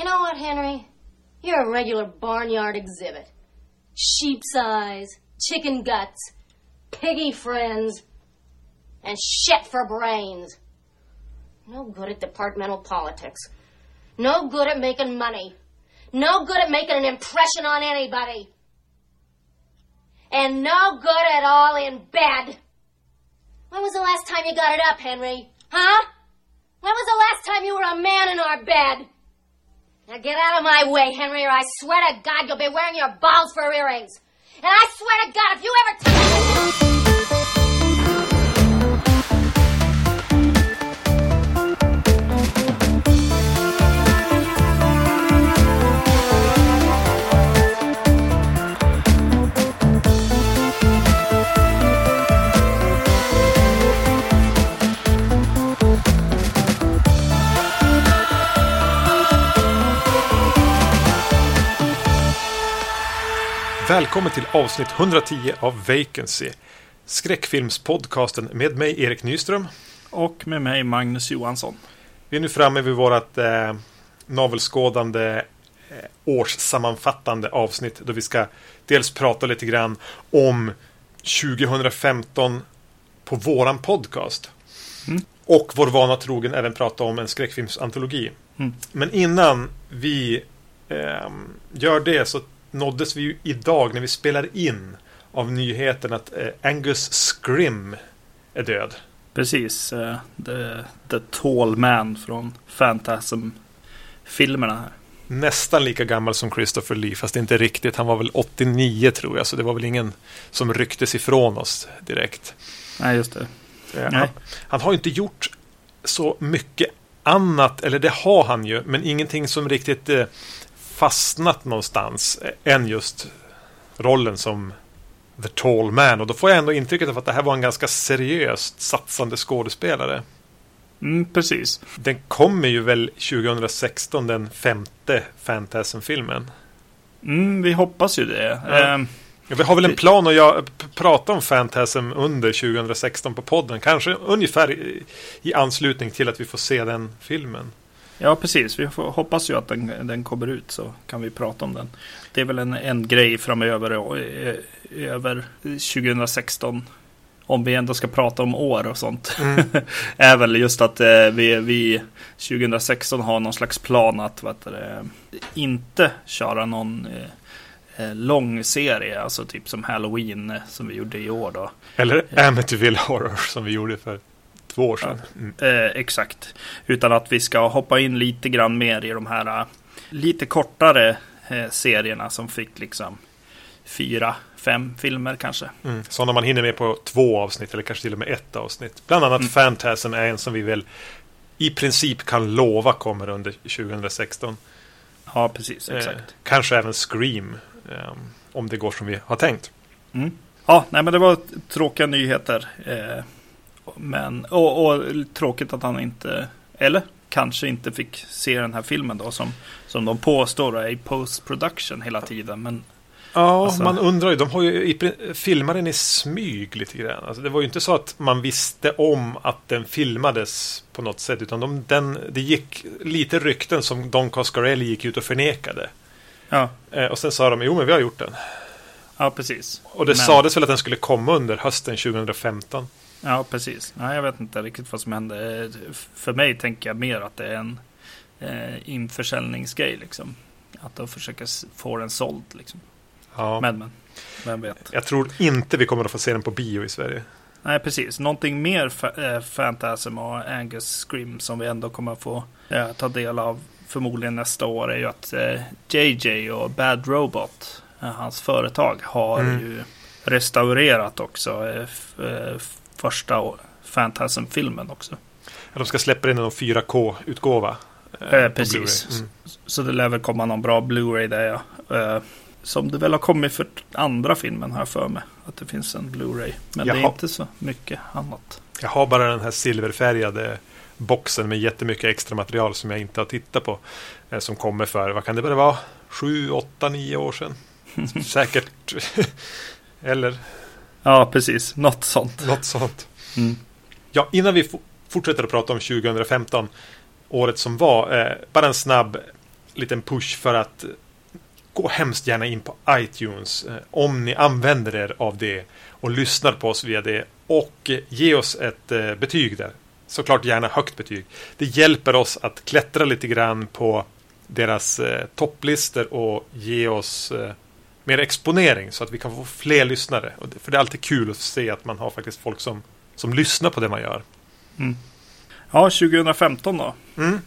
You know what, Henry? You're a regular barnyard exhibit. Sheep's eyes, chicken guts, piggy friends, and shit for brains. No good at departmental politics. No good at making money. No good at making an impression on anybody. And no good at all in bed. When was the last time you got it up, Henry? Huh? When was the last time you were a man in our bed? Now get out of my way, Henry, or I swear to God you'll be wearing your balls for earrings. And I swear to God, if you ever Välkommen till avsnitt 110 av Vacancy. Skräckfilmspodcasten med mig Erik Nyström. Och med mig Magnus Johansson. Vi är nu framme vid vårt eh, navelskådande eh, årssammanfattande avsnitt då vi ska dels prata lite grann om 2015 på våran podcast. Mm. Och vår vana trogen även prata om en skräckfilmsantologi. Mm. Men innan vi eh, gör det så nåddes vi ju idag när vi spelar in av nyheten att eh, Angus Scrim är död. Precis. eh, The, the Tall Man från Phantasm-filmerna här. Nästan lika gammal som Christopher Lee, fast inte riktigt. Han var väl 89 tror jag, så det var väl ingen som rycktes ifrån oss direkt. Nej, just det. Eh, Han, Nej. han har inte gjort så mycket annat, eller det har han ju, men ingenting som riktigt eh, fastnat någonstans eh, än just rollen som The Tall Man. Och då får jag ändå intrycket av att det här var en ganska seriöst satsande skådespelare. Mm, precis. Den kommer ju väl 2016, den femte Phantasm-filmen. Mm, vi hoppas ju det. Ja. Ehm, Ja, Vi har väl en plan att jag, prata om Phantasm under 2016 på podden. Kanske ungefär i, i anslutning till att vi får se den filmen. Ja, precis. Vi får, hoppas ju att den, den kommer ut så kan vi prata om den. Det är väl en, en grej framöver eh, över 2016. Om vi ändå ska prata om år och sånt. är väl just att eh, vi, vi 2016 har någon slags plan att heter det, inte köra någon eh, eh, lång serie. Alltså typ som Halloween eh, som vi gjorde i år då. Eller Amityville Horror som vi gjorde för två år sedan. Mm. Eh, exakt. Utan att vi ska hoppa in lite grann mer i de här eh, lite kortare eh, serierna som fick liksom fyra, fem filmer kanske. Mm. Sådana man hinner med på två avsnitt eller kanske till och med ett avsnitt. Bland annat Mm. Phantasm är en som vi väl i princip kan lova kommer under 2016. Ja, precis. Eh, Exakt. kanske även Scream. Eh, om det går som vi har tänkt. Mm. Ja, nej men det var tråkiga nyheter. Eh, men, och, och tråkigt att han inte, eller kanske inte fick se den här filmen då som, som de påstår är i post production hela tiden. Men Ja, Alltså- man undrar ju. De har ju filmat den i smyg lite grann. Alltså, det var ju inte så att man visste om att den filmades på något sätt. Utan de, den, det gick lite rykten som Don Coscarelli gick ut och förnekade. ja, Eh, och sen sa de, jo men vi har gjort den. ja precis. Och det Men- sades väl att den skulle komma under hösten 2015. Ja, precis. Nej, jag vet inte riktigt vad som hände. Eh, För mig tänker jag mer att det är en eh, införsäljningsgrej liksom. Att de försöker få den såld liksom. Ja. Men, men. Vem vet. Jag tror inte vi kommer att få se den på bio i Sverige. Nej, precis. Någonting mer fa- eh, och Angus Scream som vi ändå kommer få eh, ta del av förmodligen nästa år är ju att eh, JJ och Bad Robot, hans företag, har Mm. ju restaurerat också första Phantasm-filmen också. Ja, De ska släppa in en 4K-utgåva. Eh, precis. Mm. Så det lär väl komma någon bra Blu-ray där ja. Eh, som det väl har kommit för andra filmen här för mig. Att det finns en Blu-ray. Men det är Jaha. inte så mycket annat. Jag har bara den här silverfärgade boxen med jättemycket extra material som jag inte har tittat på. eh, Som kommer för, vad kan det bara vara? Sju, åtta, nio år sedan. Säkert. Eller Ja, precis. Något sånt. något sånt. Mm. Ja, innan vi fo- fortsätter att prata om 2015, året som var, eh, bara en snabb liten push för att gå hemskt gärna in på iTunes eh, om ni använder er av det och lyssnar på oss via det och ge oss ett eh, betyg där. Såklart gärna högt betyg. Det hjälper oss att klättra lite grann på deras eh, topplistor och ge oss eh, mer exponering så att vi kan få fler lyssnare. För det är alltid kul att se att man har faktiskt folk som, som lyssnar på det man gör. Ja, 2015 då. Mm.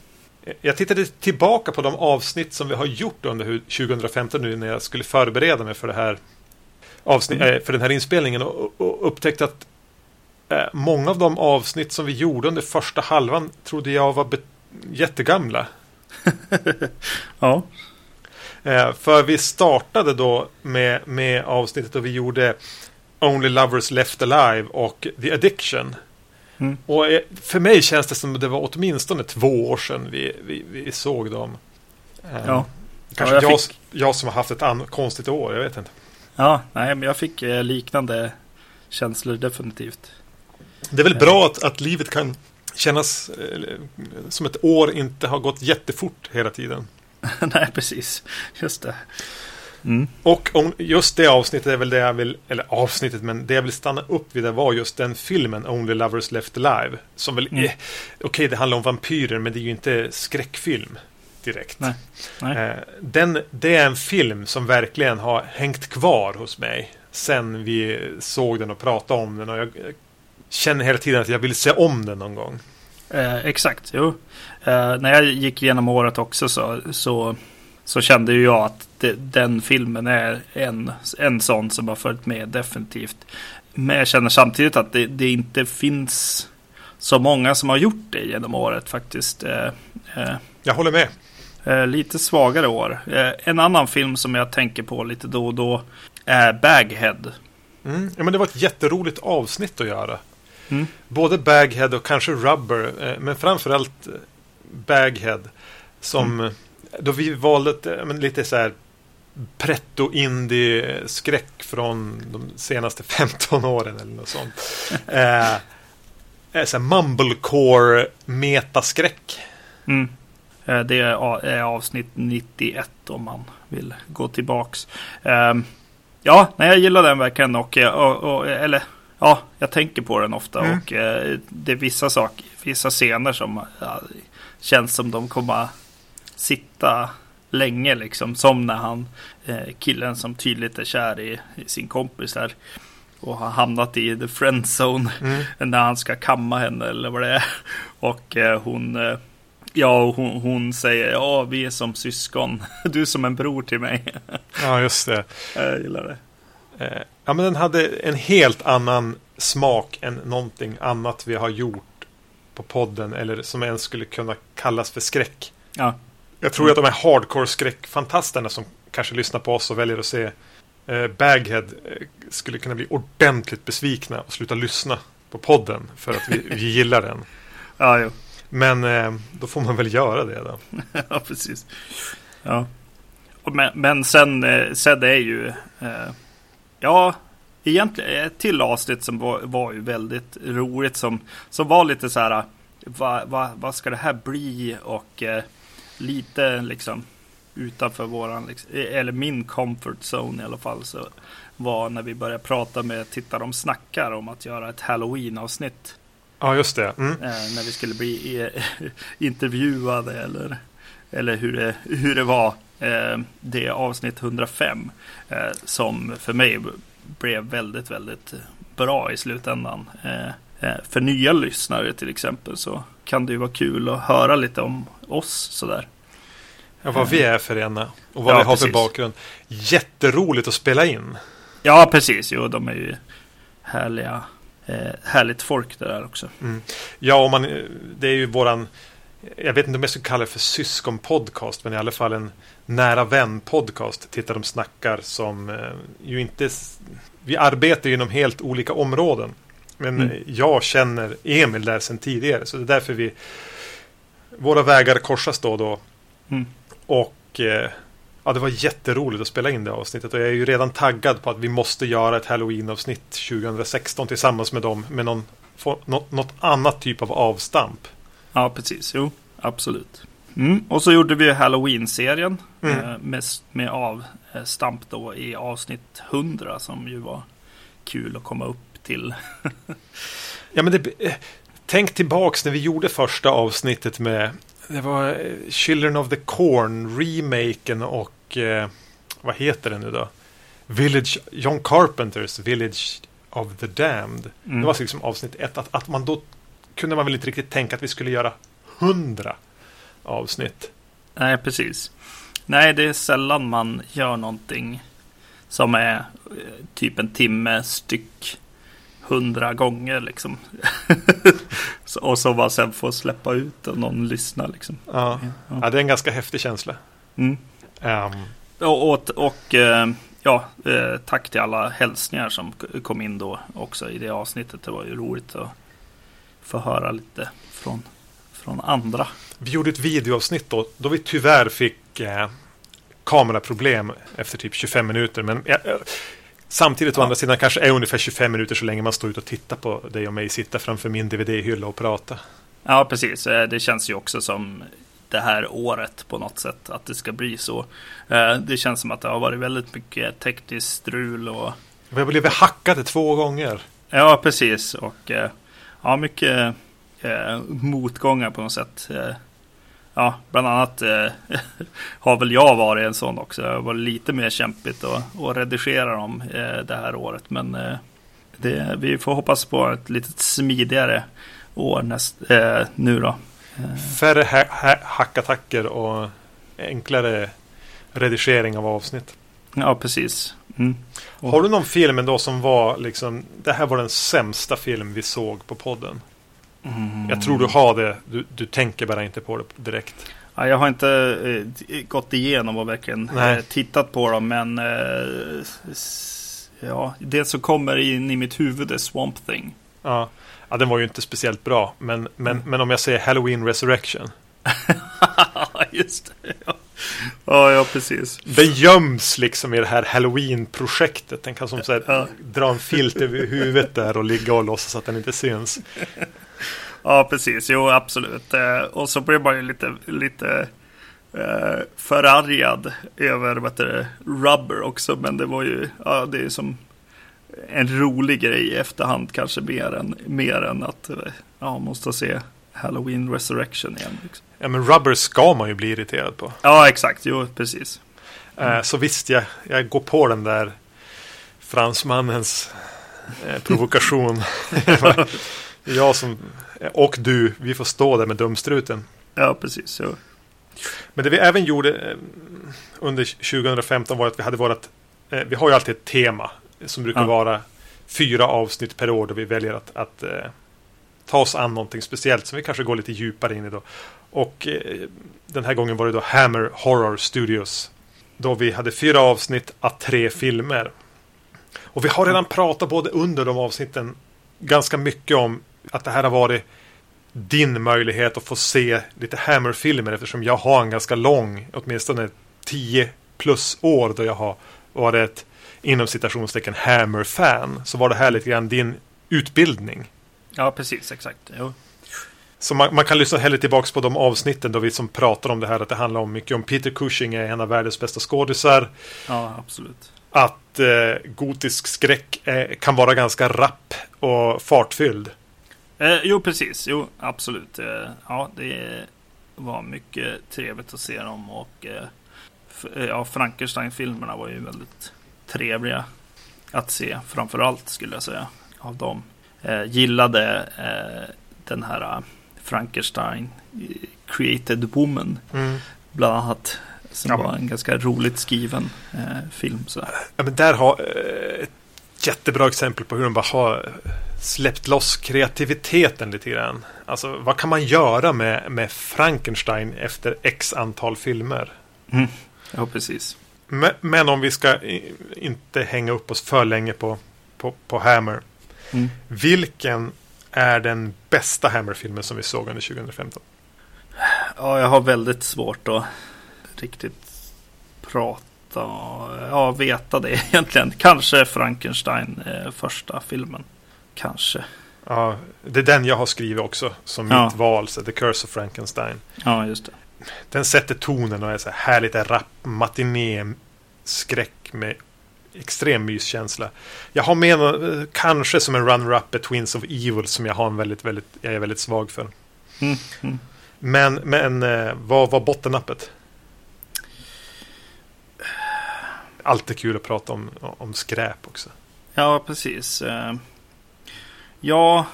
Jag tittade tillbaka på de avsnitt som vi har gjort under hu- 2015 nu när jag skulle förbereda mig för det här avsnitt, Mm. eh, för den här inspelningen och, och upptäckte att eh, många av de avsnitt som vi gjorde under första halvan trodde jag var jättegamla. Ja. Eh, för vi startade då med, med avsnittet och vi gjorde Only Lovers Left Alive och The Addiction. Mm. Och eh, för mig känns det som att det var åtminstone två år sedan vi, vi, vi såg dem. Eh, Ja. Kanske Ja, jag jag, fick- jag som har haft ett konstigt år, jag vet inte. Ja, nej, men jag fick liknande känslor definitivt. Det är väl bra att, att livet kan kännas som ett år inte har gått jättefort hela tiden. nej, precis. Just det. Mm. Och om, just det avsnittet är väl det jag vill, eller avsnittet, men det jag vill stanna upp vid det var just den filmen Only Lovers Left Alive. Som väl, Mm. är- okej det handlar om vampyrer, men det är ju inte skräckfilm direkt. Nej. Nej. Eh, Den, det är en film som verkligen har hängt kvar hos mig sen vi såg den och pratade om den. Och jag eh, känner hela tiden att jag vill se om den någon gång. Eh, exakt, jo. Eh, när jag gick igenom året också så, så, så kände ju jag att det, den filmen är en, en sån som har följt med definitivt. Men jag känner samtidigt att det, det inte finns så många som har gjort det genom året faktiskt. Eh, eh, Jag håller med. Eh, lite svagare år. Eh, en annan film som jag tänker på lite då och då är Baghead. Mm. Ja, men det var ett jätteroligt avsnitt att göra. Mm. Både Baghead och kanske Rubber, eh, men framförallt Baghead. Som Mm. då vi valde eh, men lite så här pretto indie skräck från de senaste 15 åren eller något sånt. eh, eh, så mumblecore metaskräck. Mm. Eh, Det är avsnitt 91 om man vill gå tillbaks. Ehm, Ja, nej, jag gillar den verkligen och, och, och eller ja, jag tänker på den ofta Mm. och det är vissa saker, vissa scener som känns som de kommer sitta länge liksom. Som när han, eh, killen som tydligt är kär i, i sin kompis här och har hamnat i the friend zone Mm. när han ska kamma henne eller vad det är. Och eh, hon, eh, ja, hon, hon säger ja, vi är som syskon. Du är som en bror till mig. Ja, just det. Jag gillar det. Eh, ja, men den hade en helt annan smak än någonting annat vi har gjort på podden eller som ens skulle kunna kallas för skräck. Ja, Jag tror att de här hardcore skräckfantasterna som kanske lyssnar på oss och väljer att se eh, Baghead eh, skulle kunna bli ordentligt besvikna och sluta lyssna på podden för att vi, vi gillar den. ja, jo. Men eh, då får man väl göra det då. ja precis. Ja. Men, men sen, eh, sen är ju, eh, ja, egentligen ett till avsnitt som var, var ju väldigt roligt som, som var lite så här, vad va, vad ska det här bli och eh, lite liksom utanför våran, liksom, eller min comfort zone i alla fall så var när vi började prata med Titta de snackar om att göra ett halloween-avsnitt. Ja, just det. Mm. Eh, när vi skulle bli eh, intervjuade eller, eller hur, det, hur det var. Eh, det avsnitt 105 eh, som för mig blev väldigt, väldigt bra i slutändan. Eh, eh, för nya lyssnare till exempel så kan det ju vara kul att höra lite om oss sådär. Ja, vad vi är för ena och vad Ja, vi har för precis. bakgrund. Jätteroligt att spela in. Ja, precis. Jo, de är ju härliga. Eh, härligt folk det där också. Ja, om man, eh, det är ju våran, jag vet inte om jag ska kalla det för syskonpodcast, men i alla fall en nära vän-podcast. Titta de snackar som eh, ju inte, vi arbetar ju inom helt olika områden. Men Mm. jag känner Emil där sedan tidigare, så det är därför vi, våra vägar korsas då och då. Mm. Och eh, ja, det var jätteroligt att spela in det avsnittet och jag är ju redan taggad på att vi måste göra ett Halloween-avsnitt 2016 tillsammans med dem med någon, något, något annat typ av avstamp. Ja, precis. Jo, absolut. Mm. Och så gjorde vi Halloween-serien Mm. eh, med, med avstamp då i avsnitt 100 som ju var kul att komma upp till. Ja, men det, tänk tillbaks när vi gjorde första avsnittet med det var eh, Children of the Corn, remaken och eh, vad heter det nu då? Village, John Carpenters Village of the Damned. Mm. Det var liksom avsnitt ett. Att, att man då kunde man väl inte riktigt tänka att vi skulle göra hundra avsnitt. Nej, precis. Nej, det är sällan man gör någonting som är eh, typ en timme styck hundra gånger liksom. Och så bara sen får släppa ut och någon lyssnar liksom. Ja. Ja. ja, det är en ganska häftig känsla. Mm. Ehm, Och, och, och eh, ja, eh, tack till alla hälsningar som kom in då också i det avsnittet. Det var ju roligt att få höra lite från, från andra. Vi gjorde ett videoavsnitt då, då vi tyvärr fick eh, kameraproblem efter typ 25 minuter. Men eh, samtidigt å Ja. andra sidan kanske är ungefär 25 minuter så länge man står ut och tittar på dig och mig sitta framför min DVD-hylla och prata. Ja, precis. Eh, Det känns ju också som det här året på något sätt att det ska bli så. Eh, Det känns som att det har varit väldigt mycket tekniskt strul och Vi har blivit hackade två gånger. ja, precis. Och eh, ja, mycket eh, motgångar på något sätt. Eh, Ja, bland annat eh, har väl jag varit en sån också. Det har varit lite mer kämpigt att, att redigera dem eh, det här året. Men eh, det, vi får hoppas på ett lite smidigare år näst, eh, nu då. Färre ha ha hackattacker och enklare redigering av avsnitt. Ja, precis. Mm. Har du någon film ändå som var liksom, det här var den sämsta film vi såg på podden? Mm. Jag tror du har det, du, du tänker bara inte på det direkt. Ja, jag har inte eh, gått igenom och verkligen eh, tittat på dem, men eh, ja, det som kommer in i mitt huvud är Swamp Thing. Ja, ja den var ju inte speciellt bra. Men, men, men om jag säger Halloween Resurrection. Just det. Ja. ja, ja, precis. Den göms liksom i det här Halloween-projektet. Den kan som så här, Ja. dra en filt över huvudet där och ligga och låtsas att den inte syns. Ja, precis. Jo, absolut. Eh, och så blev man ju lite, lite eh, förargad över vad det, Rubber också. Men det var ju, ja, det är som en rolig grej i efterhand kanske mer än, mer än att, eh, ja, måste se Halloween Resurrection igen. Liksom. Ja, men Rubber ska man ju bli irriterad på. Ja, exakt. Jo, precis. Eh, Så visst, jag, jag går på den där fransmannens eh, provokation. jag som, och du, vi får stå där med dumstruten. Ja, precis. Jo. Men det vi även gjorde eh, under 2015 var att vi hade vårat, eh, vi har ju alltid ett tema som brukar Ja. vara fyra avsnitt per år då vi väljer att, att eh, ta oss an någonting speciellt som vi kanske går lite djupare in i då. Och den här gången var det då Hammer Horror Studios. Då vi hade fyra avsnitt att tre filmer. Och vi har redan pratat både under de avsnitten ganska mycket om att det här har varit din möjlighet att få se lite Hammer-filmer eftersom jag har en ganska lång, åtminstone 10 plus år då jag har varit ett inom citationstecken Hammer-fan. Så var det här lite grann din utbildning. Ja, precis. Exakt. Jo. Så man, man kan lyssna hellre tillbaks på de avsnitten då vi som pratar om det här att det handlar om mycket om Peter Cushing är en av världens bästa skådisar. Ja, absolut. Att eh, gotisk skräck eh, kan vara ganska rapp och fartfylld. Eh, jo, precis. Jo, absolut. Eh, ja, det var mycket trevligt att se dem och eh, eh, ja, Frankenstein-filmerna var ju väldigt trevliga att se. Framför allt skulle jag säga av dem. Eh, gillade eh, den här Frankenstein Created Woman bland annat. Som Ja. var en ganska roligt skriven film. Så. Ja, men där har ett jättebra exempel på hur de bara har släppt loss kreativiteten lite grann. Alltså vad kan man göra med, med Frankenstein efter x antal filmer? Mm. Ja, precis. Men, men om vi ska inte hänga upp oss för länge på, på, på Hammer. Mm. Vilken är den bästa Hammer-filmen som vi såg under 2015? Ja, jag har väldigt svårt att riktigt prata, ja, veta det egentligen. Kanske Frankenstein, eh, första filmen. Kanske. Ja, det är den jag har skrivit också som Ja. mitt val, så The Curse of Frankenstein. Ja, just det. den sätter tonen och är så här härligt rap matiné skräck med extrem myskänsla. Jag har med någon, kanske som en runner-up Twins of Evil som jag har en väldigt, väldigt, jag är väldigt svag för. Mm, mm. Men, men eh, vad var bottennappet? Alltid kul att prata om, om skräp också. Ja, precis. Eh, ja,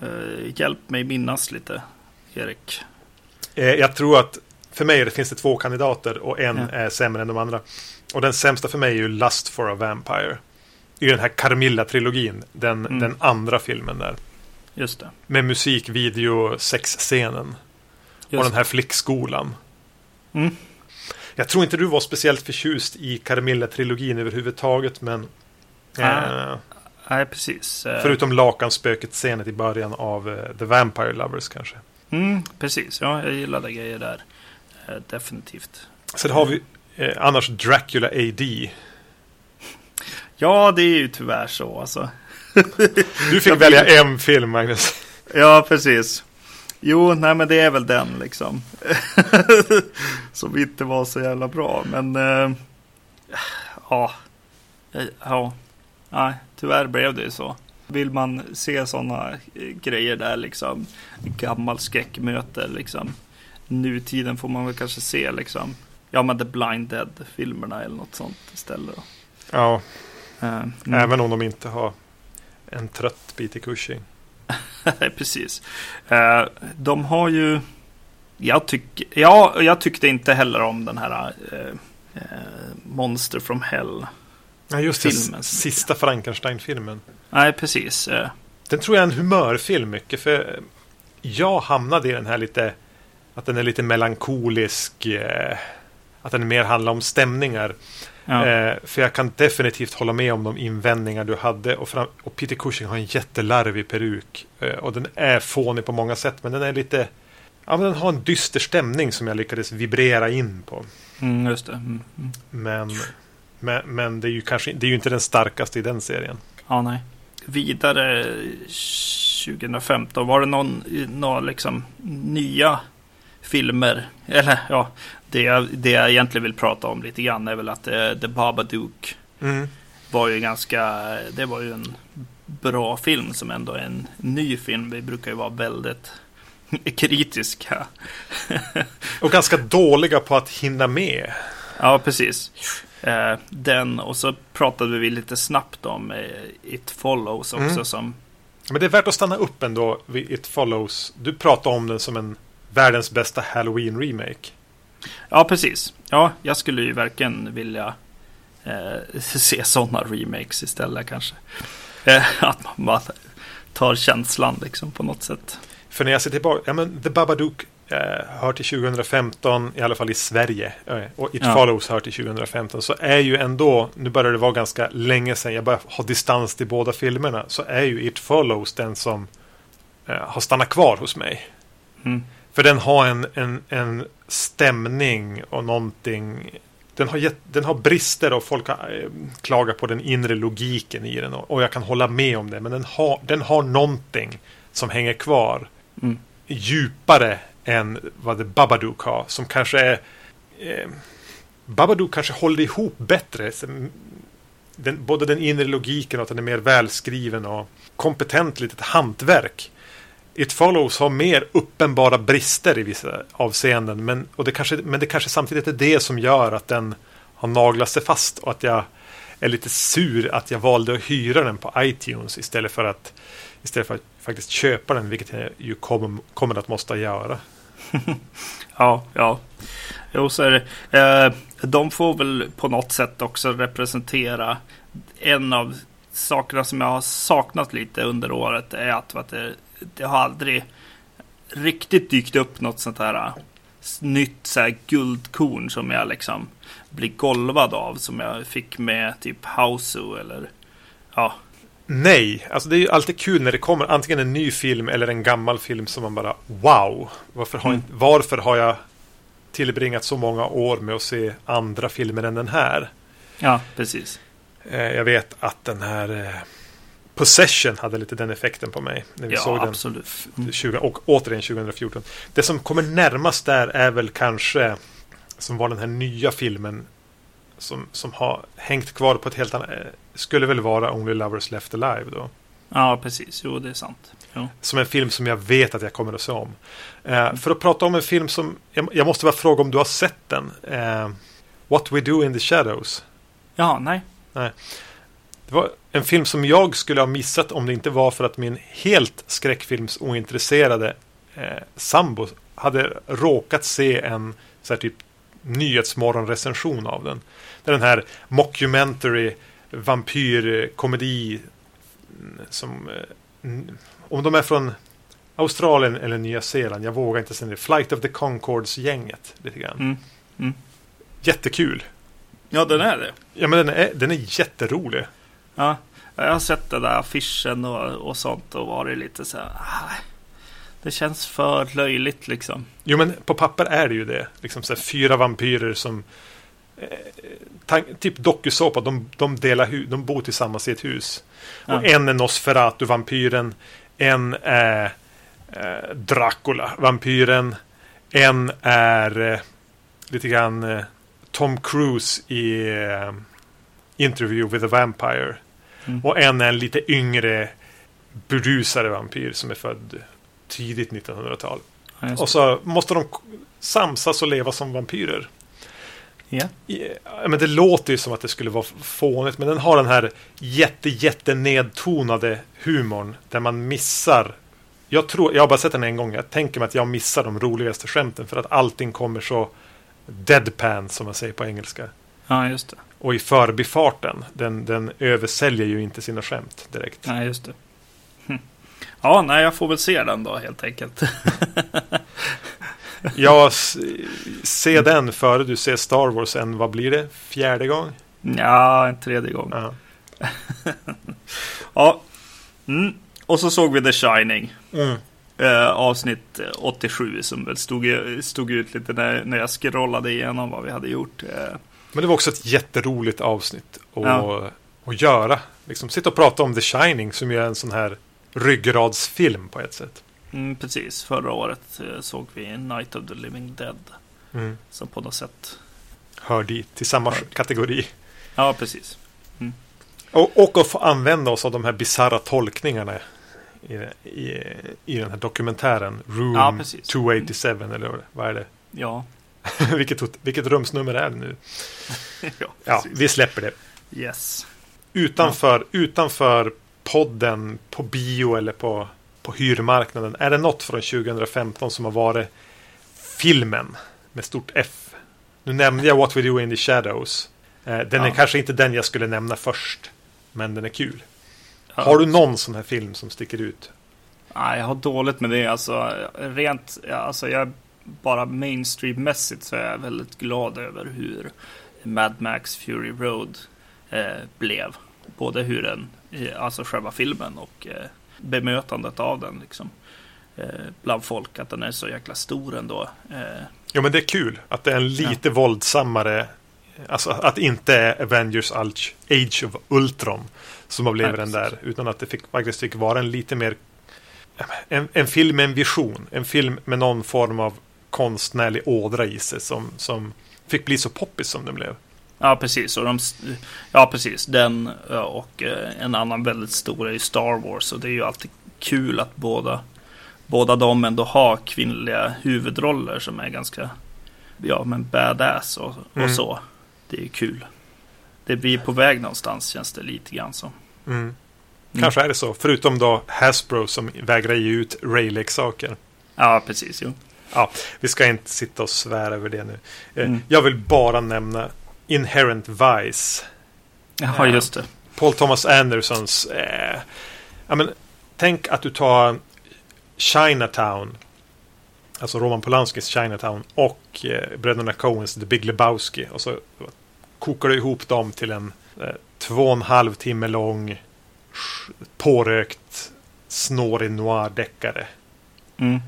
eh, hjälp mig minnas lite, Erik. Jag tror att för mig det finns det två kandidater och en ja. är sämre än de andra. Och den sämsta för mig är ju Lust for a Vampire. I den här Carmilla-trilogin. Den, mm. den andra filmen där. Just det. Med musik, video, sexscenen. Och den här flickskolan. Mm. Jag tror inte du var speciellt förtjust i Carmilla-trilogin överhuvudtaget, men... Äh, nej precis. Eh. Förutom lakanspöket-scenen i början av uh, The Vampire Lovers kanske. Mm, precis, ja, jag gillade grejer där. Uh, definitivt. Sen har vi uh, annars Dracula AD. Ja, det är ju tyvärr så alltså. du fick välja en film, Magnus. Ja, precis. Jo, nej men det är väl den liksom. Som inte var så jävla bra. Men äh, ja, ja, nej, tyvärr blev det ju så. Vill man se sådana grejer där liksom, gammal skräckmöte liksom. Nutiden får man väl kanske se liksom, ja men The Blind Dead-filmerna eller något sånt istället. Då. Ja, uh, mm. även om de inte har en trött bit i Cushing. Precis. Uh, de har ju... Jag, tyck, ja, jag tyckte inte heller om den här uh, Monster from Hell. Ja, just det. Filmen. Sista Frankenstein-filmen. Nej, precis. Den tror jag är en humörfilm mycket. För jag hamnade i den här lite... Att den är lite melankolisk. Att den mer handlar om stämningar. Ja. Eh, för jag kan definitivt hålla med om de invändningar du hade. Och, fram, och Peter Cushing har en jättelarvig peruk. Eh, och den är fånig på många sätt. Men den är lite... Ja, men den har en dyster stämning som jag lyckades vibrera in på. Mm, just det. Mm, mm. Men, men, men, det är ju kanske det är ju inte den starkaste i den serien. Ja, nej. Vidare 2015, var det någon, några liksom nya filmer? Eller ja, det jag, det jag egentligen vill prata om lite grann är väl att uh, The Babadook mm. var ju ganska, det var ju en bra film som ändå är en ny film. Vi brukar ju vara väldigt kritiska. och ganska dåliga på att hinna med. Ja, precis. Uh, den och så pratade vi lite snabbt om uh, It Follows också mm. som men det är värt att stanna upp ändå vid It Follows. Du pratar om den som en världens bästa Halloween-remake. Ja, precis. Ja, jag skulle ju verkligen vilja eh, se sådana remakes istället kanske. Eh, att man bara tar känslan liksom på något sätt. För när jag ser tillbaka, ja men The Babadook eh, hör till 2015, i alla fall i Sverige. Eh, och It ja. Follows hör till 2015. Så är ju ändå, nu börjar det vara ganska länge sedan jag börjar ha distans till båda filmerna. Så är ju It Follows den som eh, har stannat kvar hos mig. Mm. För den har en, en, en stämning och någonting. Den har, gett, den har brister och folk har eh, klagat på den inre logiken i den. Och, och jag kan hålla med om det. Men den har, den har någonting som hänger kvar. Mm. Djupare än vad The Babadook har. Som kanske är... Eh, Babadook kanske håller ihop bättre. Den, både den inre logiken och att den är mer välskriven och kompetent litet hantverk. It Follows har mer uppenbara brister i vissa avseenden. Men, och det kanske, men det kanske samtidigt är det som gör att den har naglat sig fast. Och att jag är lite sur att jag valde att hyra den på iTunes istället för att, istället för att faktiskt köpa den. Vilket jag ju kommer, kommer att måste göra. ja, ja. Jo, så är det. Eh, de får väl på något sätt också representera en av sakerna som jag har saknat lite under året är att, att det det har aldrig riktigt dykt upp något sånt här eh, nytt så här guldkorn som jag liksom blir golvad av som jag fick med typ Hausu eller ja. Nej, alltså det är ju alltid kul när det kommer antingen en ny film eller en gammal film som man bara wow. Varför har, mm. varför har jag tillbringat så många år med att se andra filmer än den här? Ja, precis. Eh, jag vet att den här eh, Possession hade lite den effekten på mig. När vi Ja, såg den. absolut. Mm. 20, och återigen 2014. Det som kommer närmast där är väl kanske som var den här nya filmen som, som har hängt kvar på ett helt annat... Skulle väl vara Only Lovers Left Alive då. Ja, precis. Jo, det är sant. Jo. Som en film som jag vet att jag kommer att se om. Eh, för att prata om en film som... Jag, jag måste bara fråga om du har sett den. Eh, What We Do In The Shadows. Ja, nej. Det var en film som jag skulle ha missat om det inte var för att min helt skräckfilmsointresserade eh, sambo hade råkat se en så här typ nyhetsmorgonrecension av den. Det är den här mockumentary vampyrkomedi mm, som eh, om de är från Australien eller Nya Zeeland, jag vågar inte säga det. Flight of the Concords-gänget lite grann. Mm. Mm. Jättekul. Ja, den är det. Ja, men den är, den är jätterolig. Ja, jag har sett den där affischen och, och sånt och varit lite så här. "Ah, Det känns för löjligt liksom. Jo, men på papper är det ju det. Liksom så här, fyra vampyrer som... Eh, typ dokusåpa. De, de, delar hu- de bor tillsammans i ett hus. Ja. Och en är Nosferatu-vampyren. En är eh, Dracula-vampyren. En är eh, lite grann eh, Tom Cruise i eh, Interview with a Vampire. Mm. Och en är en lite yngre berusare vampyr som är född tidigt 1900-tal. Ja, Och så måste de samsas och leva som vampyrer. I- ja, Men det låter ju som att det skulle vara fånigt, men den har den här jätte, jätte nedtonade humorn där man missar. Jag, tror, jag har bara sett den en gång. Jag tänker mig att jag missar de roligaste skämten för att allting kommer så deadpan som man säger på engelska. ja, just det. Och i förbifarten, den, den översäljer ju inte sina skämt direkt. Ja, just det. Hm. Ja, nej, jag får väl se den då helt enkelt. Jag s- se den före du ser Star Wars en, vad blir det? Fjärde gång? ja, en tredje gång. Ja. Ja. Mm. Och så såg vi The Shining. Mm. Eh, avsnitt eh, 87 som väl stod, stod ut lite när, när jag scrollade igenom vad vi hade gjort. Eh, Men det var också ett jätteroligt avsnitt att, Ja. att göra. Liksom sitta och prata om The Shining som ju är en sån här ryggradsfilm på ett sätt. Mm, precis, förra året eh, såg vi Night of the Living Dead. Mm. Som på något sätt. Hör dit, till samma Hör. kategori. Ja, precis. Och, och att få använda oss av de här bisarra tolkningarna i, i, i den här dokumentären. Room Ja, precis. 287 eller vad är det? Ja. vilket, vilket rumsnummer är det nu? ja, Ja, vi släpper det. Yes. Utanför, utanför podden, på bio eller på, på hyrmarknaden. Är det något från 2015 som har varit filmen med stort F? Nu nämnde jag What We Do In The Shadows. Eh, Den är Ja. kanske inte den jag skulle nämna först. Men den är kul. Ja. Har du någon sån här film som sticker ut? Nej, jag har dåligt med det. Alltså, rent, alltså jag bara mainstream-mässigt så är jag väldigt glad över hur Mad Max Fury Road eh, blev. Både hur den, eh, alltså själva filmen och eh, bemötandet av den liksom. Eh, bland folk, att den är så jäkla stor ändå. Eh, Jo, men det är kul att det är en lite våldsammare... Alltså att inte Avengers Age of Ultron som har blivit den där. Utan att det fick, faktiskt fick vara en lite mer... En, en film med en vision. En film med någon form av konstnärlig ådra i sig som, som fick bli så poppis som den blev. Ja, precis. Och de, ja, precis. Den och eh, en annan väldigt stor är ju Star Wars. Och det är ju alltid kul att båda, båda de ändå har kvinnliga huvudroller som är ganska ja, men badass och, och Mm. så. Det är ju kul. Det blir på väg någonstans känns det lite grann som. Mm. Kanske är det så. Förutom då Hasbro som vägrar ge ut Ray-leksaker. Ja, precis. Jo. Ja, vi ska inte sitta och svära över det nu. Eh, Mm. Jag vill bara nämna Inherent Vice. Ja, just det. Paul Thomas Andersons. Eh, ja, men, tänk att du tar Chinatown. Alltså Roman Polanskis Chinatown. Och eh, bröderna Coens The Big Lebowski. Och så kokar du ihop dem till en eh, två och en halv timme lång pårökt snårig noir-deckare. Mm.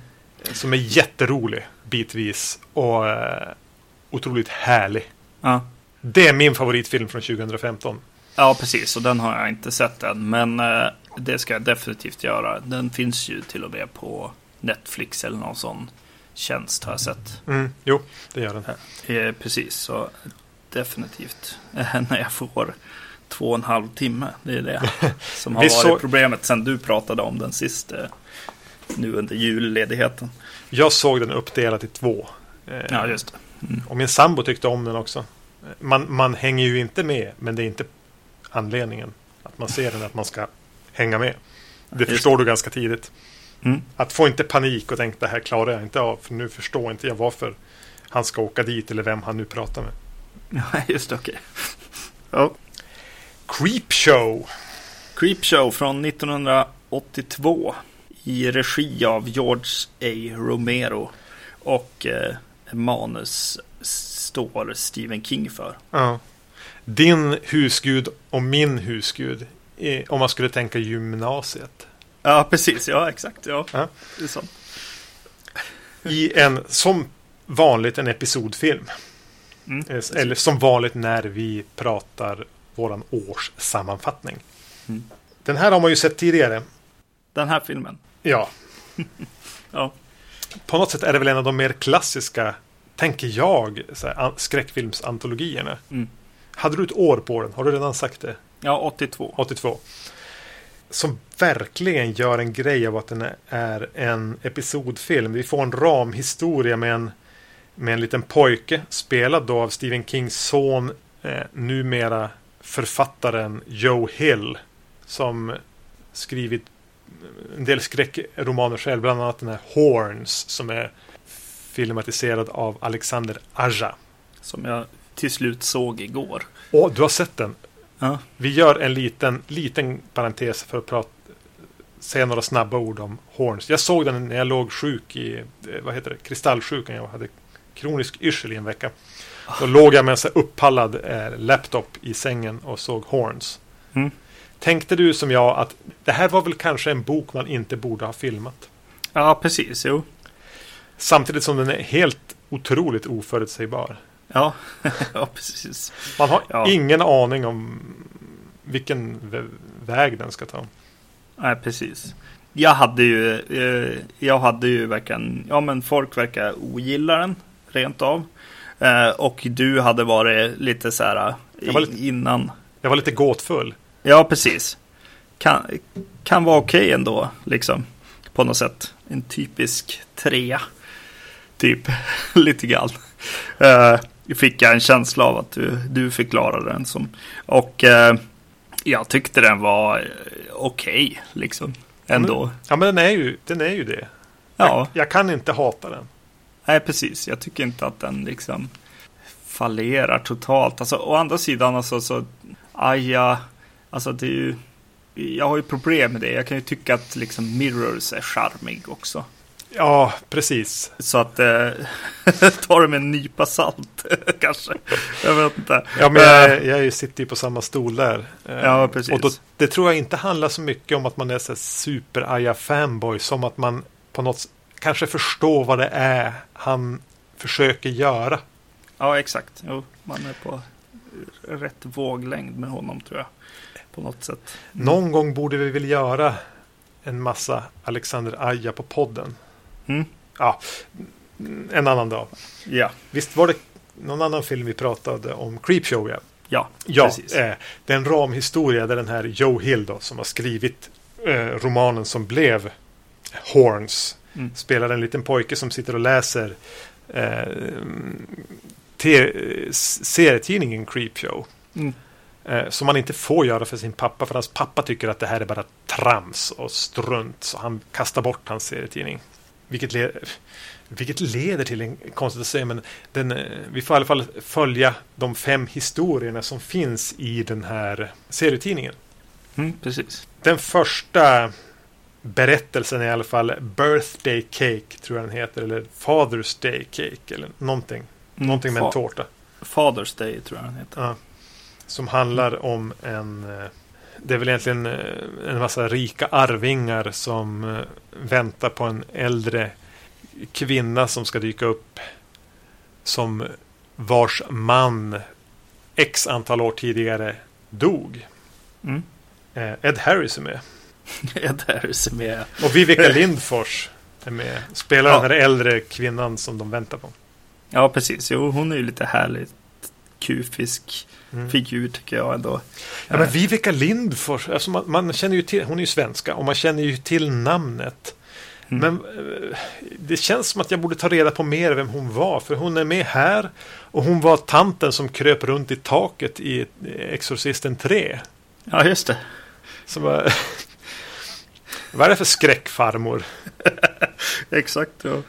Som är jätterolig bitvis. Och eh, otroligt härlig. Ja. Det är min favoritfilm från 2015. ja, precis. Och den har jag inte sett än. Men eh, det ska jag definitivt göra. Den finns ju till och med på Netflix eller någon sån tjänst har jag sett. Mm, jo, det gör den. Eh, precis, så definitivt eh, när jag får två och en halv timme. Det är det som har varit såg- problemet sen du pratade om den sist. eh, Nu under julledigheten. Jag såg den uppdelad i två. Eh, Ja, just det. Och min sambo tyckte om den också. Man, man hänger ju inte med, men det är inte anledningen att man ser den att man ska hänga med. Det Just förstår du ganska tidigt. Mm. Att få inte panik och tänka det här klarar jag inte av. För nu förstår inte jag varför han ska åka dit eller vem han nu pratar med. Ja, just okej. Ja. Creepshow. Creepshow från 1982 i regi av George A. Romero och eh, manus står Stephen King för. Ja. Din husgud och min husgud. Om man skulle tänka gymnasiet. Ja, precis. Ja, exakt. Ja, Ja. det är sant. I en, som vanligt, en episodfilm. Mm. Eh, Eller som vanligt när vi pratar våran årssammanfattning. Mm. Den här har man ju sett tidigare. Den här filmen. Ja, Ja, på något sätt är det väl en av de mer klassiska, tänker jag, så här, an- skräckfilmsantologierna. Mm. Hade du ett år på den? Har du redan sagt det? ja 82. 82. Som verkligen gör en grej av att den är en episodfilm. Vi får en ramhistoria med en, med en liten pojke spelad då av Stephen Kings son, eh, numera författaren Joe Hill. Som skrivit en del skräckromaner själv, bland annat den här Horns som är filmatiserad av Alexander Aja. Som jag till slut såg igår. Och du har sett den? Ja, Vi gör en liten, liten parentes för att prata, säga några snabba ord om Horns. Jag såg den när jag låg sjuk i, eh, vad heter det, kristallsjukan. Jag hade kronisk yrsel i en vecka. Då låg jag med en så uppallad eh, laptop i sängen och såg Horns. Mm. Tänkte du som jag att det här var väl kanske en bok man inte borde ha filmat? ja precis. Jo. Samtidigt som den är helt otroligt oförutsägbar. Ja, ja precis. Man har Ja. ingen aning om vilken vä- väg den ska ta. Nej, precis. Jag hade ju, eh, jag hade ju verkligen, ja men folk verkar ogilla den rent av. Eh, och du hade varit lite så här Jag var lite- innan. Jag var lite gåtfull. Ja, precis. Kan, kan vara okej ändå, liksom. På något sätt. En typisk trea. Typ, lite grann. Uh, fick jag en känsla av att du, du förklarade den som. Och eh, jag tyckte den var eh, okej, liksom. Ändå. Ja, men den är ju, den är ju det. Ja, Jag, jag kan inte hata den. nej precis. Jag tycker inte att den liksom fallerar totalt. Alltså, å andra sidan, alltså, så, aja, alltså det är ju, jag har ju problem med det. Jag kan ju tycka att liksom Mirrors är charmig också. Ja, precis. Så att eh, ta det med en nypa salt kanske. Jag vet inte. Ja, men Eh, jag, jag sitter ju på samma stol där. Eh, Ja, precis. Och då, det tror jag inte handlar så mycket om att man är så super fanboy som att man på något kanske förstår vad det är han försöker göra. ja, exakt. Jo, man är på rätt våglängd med honom tror jag. På något sätt. Någon gång borde vi väl göra en massa Alexander Aja på podden. Mm. Ja, en annan dag. Ja, Visst var det någon annan film vi pratade om? Creepshow, ja. ja, Ja, precis. eh, det är en ramhistoria där den här Joe Hill då, som har skrivit eh, romanen som blev Horns. Mm. Spelar en liten pojke som sitter och läser eh, serietidningen Creepshow. Mm. Eh, som man inte får göra för sin pappa. För hans pappa tycker att det här är bara trams och strunt. Så han kastar bort hans serietidning. Vilket, le- vilket leder till en konstigt att säga. Men den, eh, vi får i alla fall följa de fem historierna som finns i den här serietidningen. Mm, precis. Den första berättelsen är i alla fall Birthday Cake, tror jag den heter. Eller Father's Day Cake, eller någonting. Mm, någonting med en tårta. Father's Day tror jag den heter. Ja. Som handlar om en... Det är väl egentligen eh, en massa rika arvingar som eh, väntar på en äldre kvinna som ska dyka upp. Som vars man x antal år tidigare dog. Mm. Eh, Ed Harris är med. Ed Harris är med. Och Vivica Lindfors är med. Spelar Ja. den här äldre kvinnan som de väntar på. Ja, precis. Jo, hon är ju lite härligt kufisk Mm. figur tycker jag ändå. Ja, men Vivica Lindfors, alltså man, man känner ju till, hon är ju svenska och man känner ju till namnet. Mm. Men eh, det känns som att jag borde ta reda på mer vem hon var. För hon är med här och hon var tanten som kröp runt i taket i Exorcisten 3. Ja, just det. Som var... Vad är det för skräckfarmor? Exakt. Ja.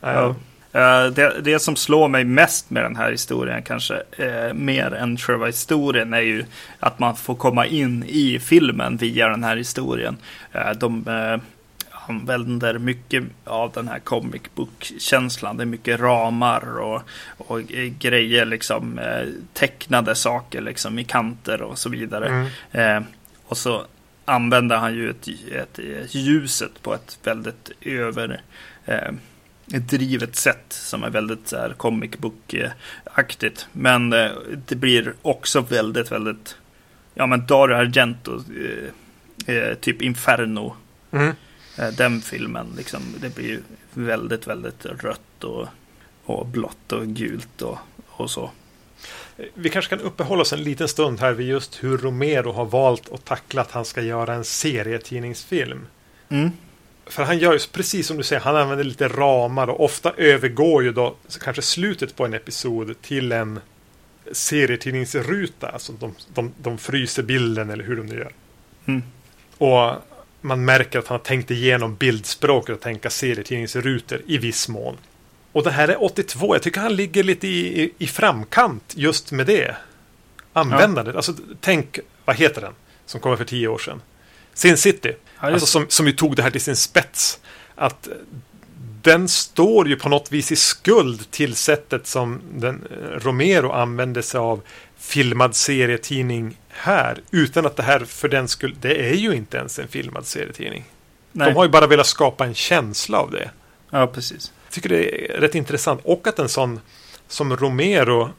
Ja. Eh, Det, det som slår mig mest med den här historien kanske, eh, mer än själva historien, är ju att man får komma in i filmen via den här historien. Eh, de använder mycket av den här comic book-känslan. Det är mycket ramar och, och grejer, liksom tecknade saker liksom i kanter och så vidare. Mm. Och så använder han ju ett, ett, ljuset på ett väldigt över ett drivet sätt som är väldigt så här, comic book-aktigt. Men eh, det blir också väldigt, väldigt ja men Dario Argento, eh, eh, typ Inferno, Mm. eh, den filmen liksom. Det blir väldigt, väldigt rött och, och blått och gult och, och så. Vi kanske kan uppehålla oss en liten stund här vid just hur Romero har valt att tackla att han ska göra en serietidningsfilm. Mm. För han gör ju precis som du säger, han använder lite ramar och ofta övergår ju då kanske slutet på en episod till en serietidningsruta. Alltså de, de, de fryser bilden eller hur de nu gör. Mm. Och man märker att han har tänkt igenom bildspråket och tänka serietidningsrutor i viss mån. Och det här är 82. Jag tycker han ligger lite i, i, i framkant just med det. Användandet. Alltså tänk, vad heter den? Som kom för tio år sedan. Sin City. Ja, Alltså som, som ju tog det här till sin spets. Att den står ju på något vis i skuld till sättet som den, eh, Romero använde sig av filmad serietidning här. Utan att det här för den skull, det är ju inte ens en filmad serietidning. Nej. De har ju bara velat skapa en känsla av det. Ja, precis. Jag tycker det är rätt intressant. Och att en sån som Romero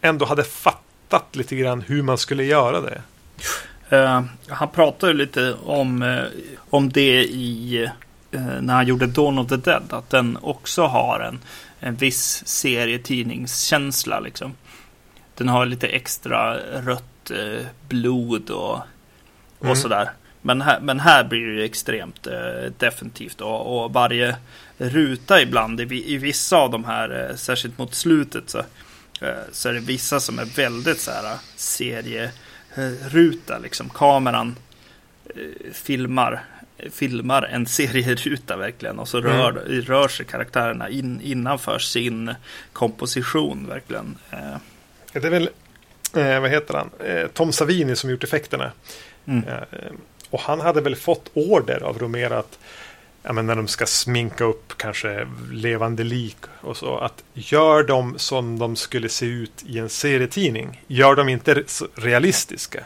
ändå hade fattat lite grann hur man skulle göra det. Eh, han pratar ju lite om, eh, om det i eh, när han gjorde Dawn of the Dead. Att den också har en, en viss serietidningskänsla. Liksom. Den har lite extra rött blod och, och Mm. sådär. Men här, men här blir det extremt definitivt. Och, och varje ruta ibland, i, i vissa av de här, särskilt mot slutet, så, så är det vissa som är väldigt så här serieruta. Liksom. Kameran eh, filmar, filmar en serieruta verkligen. Och så rör, rör sig karaktärerna in, innanför sin komposition verkligen. Eh, Det är väl, eh, vad heter han, eh, Tom Savini som gjort effekterna. mm. Eh, och han hade väl fått order av Romero att ja, men när de ska sminka upp kanske levande lik och så. Att gör dem som de skulle se ut i en serietidning. Gör dem inte realistiska.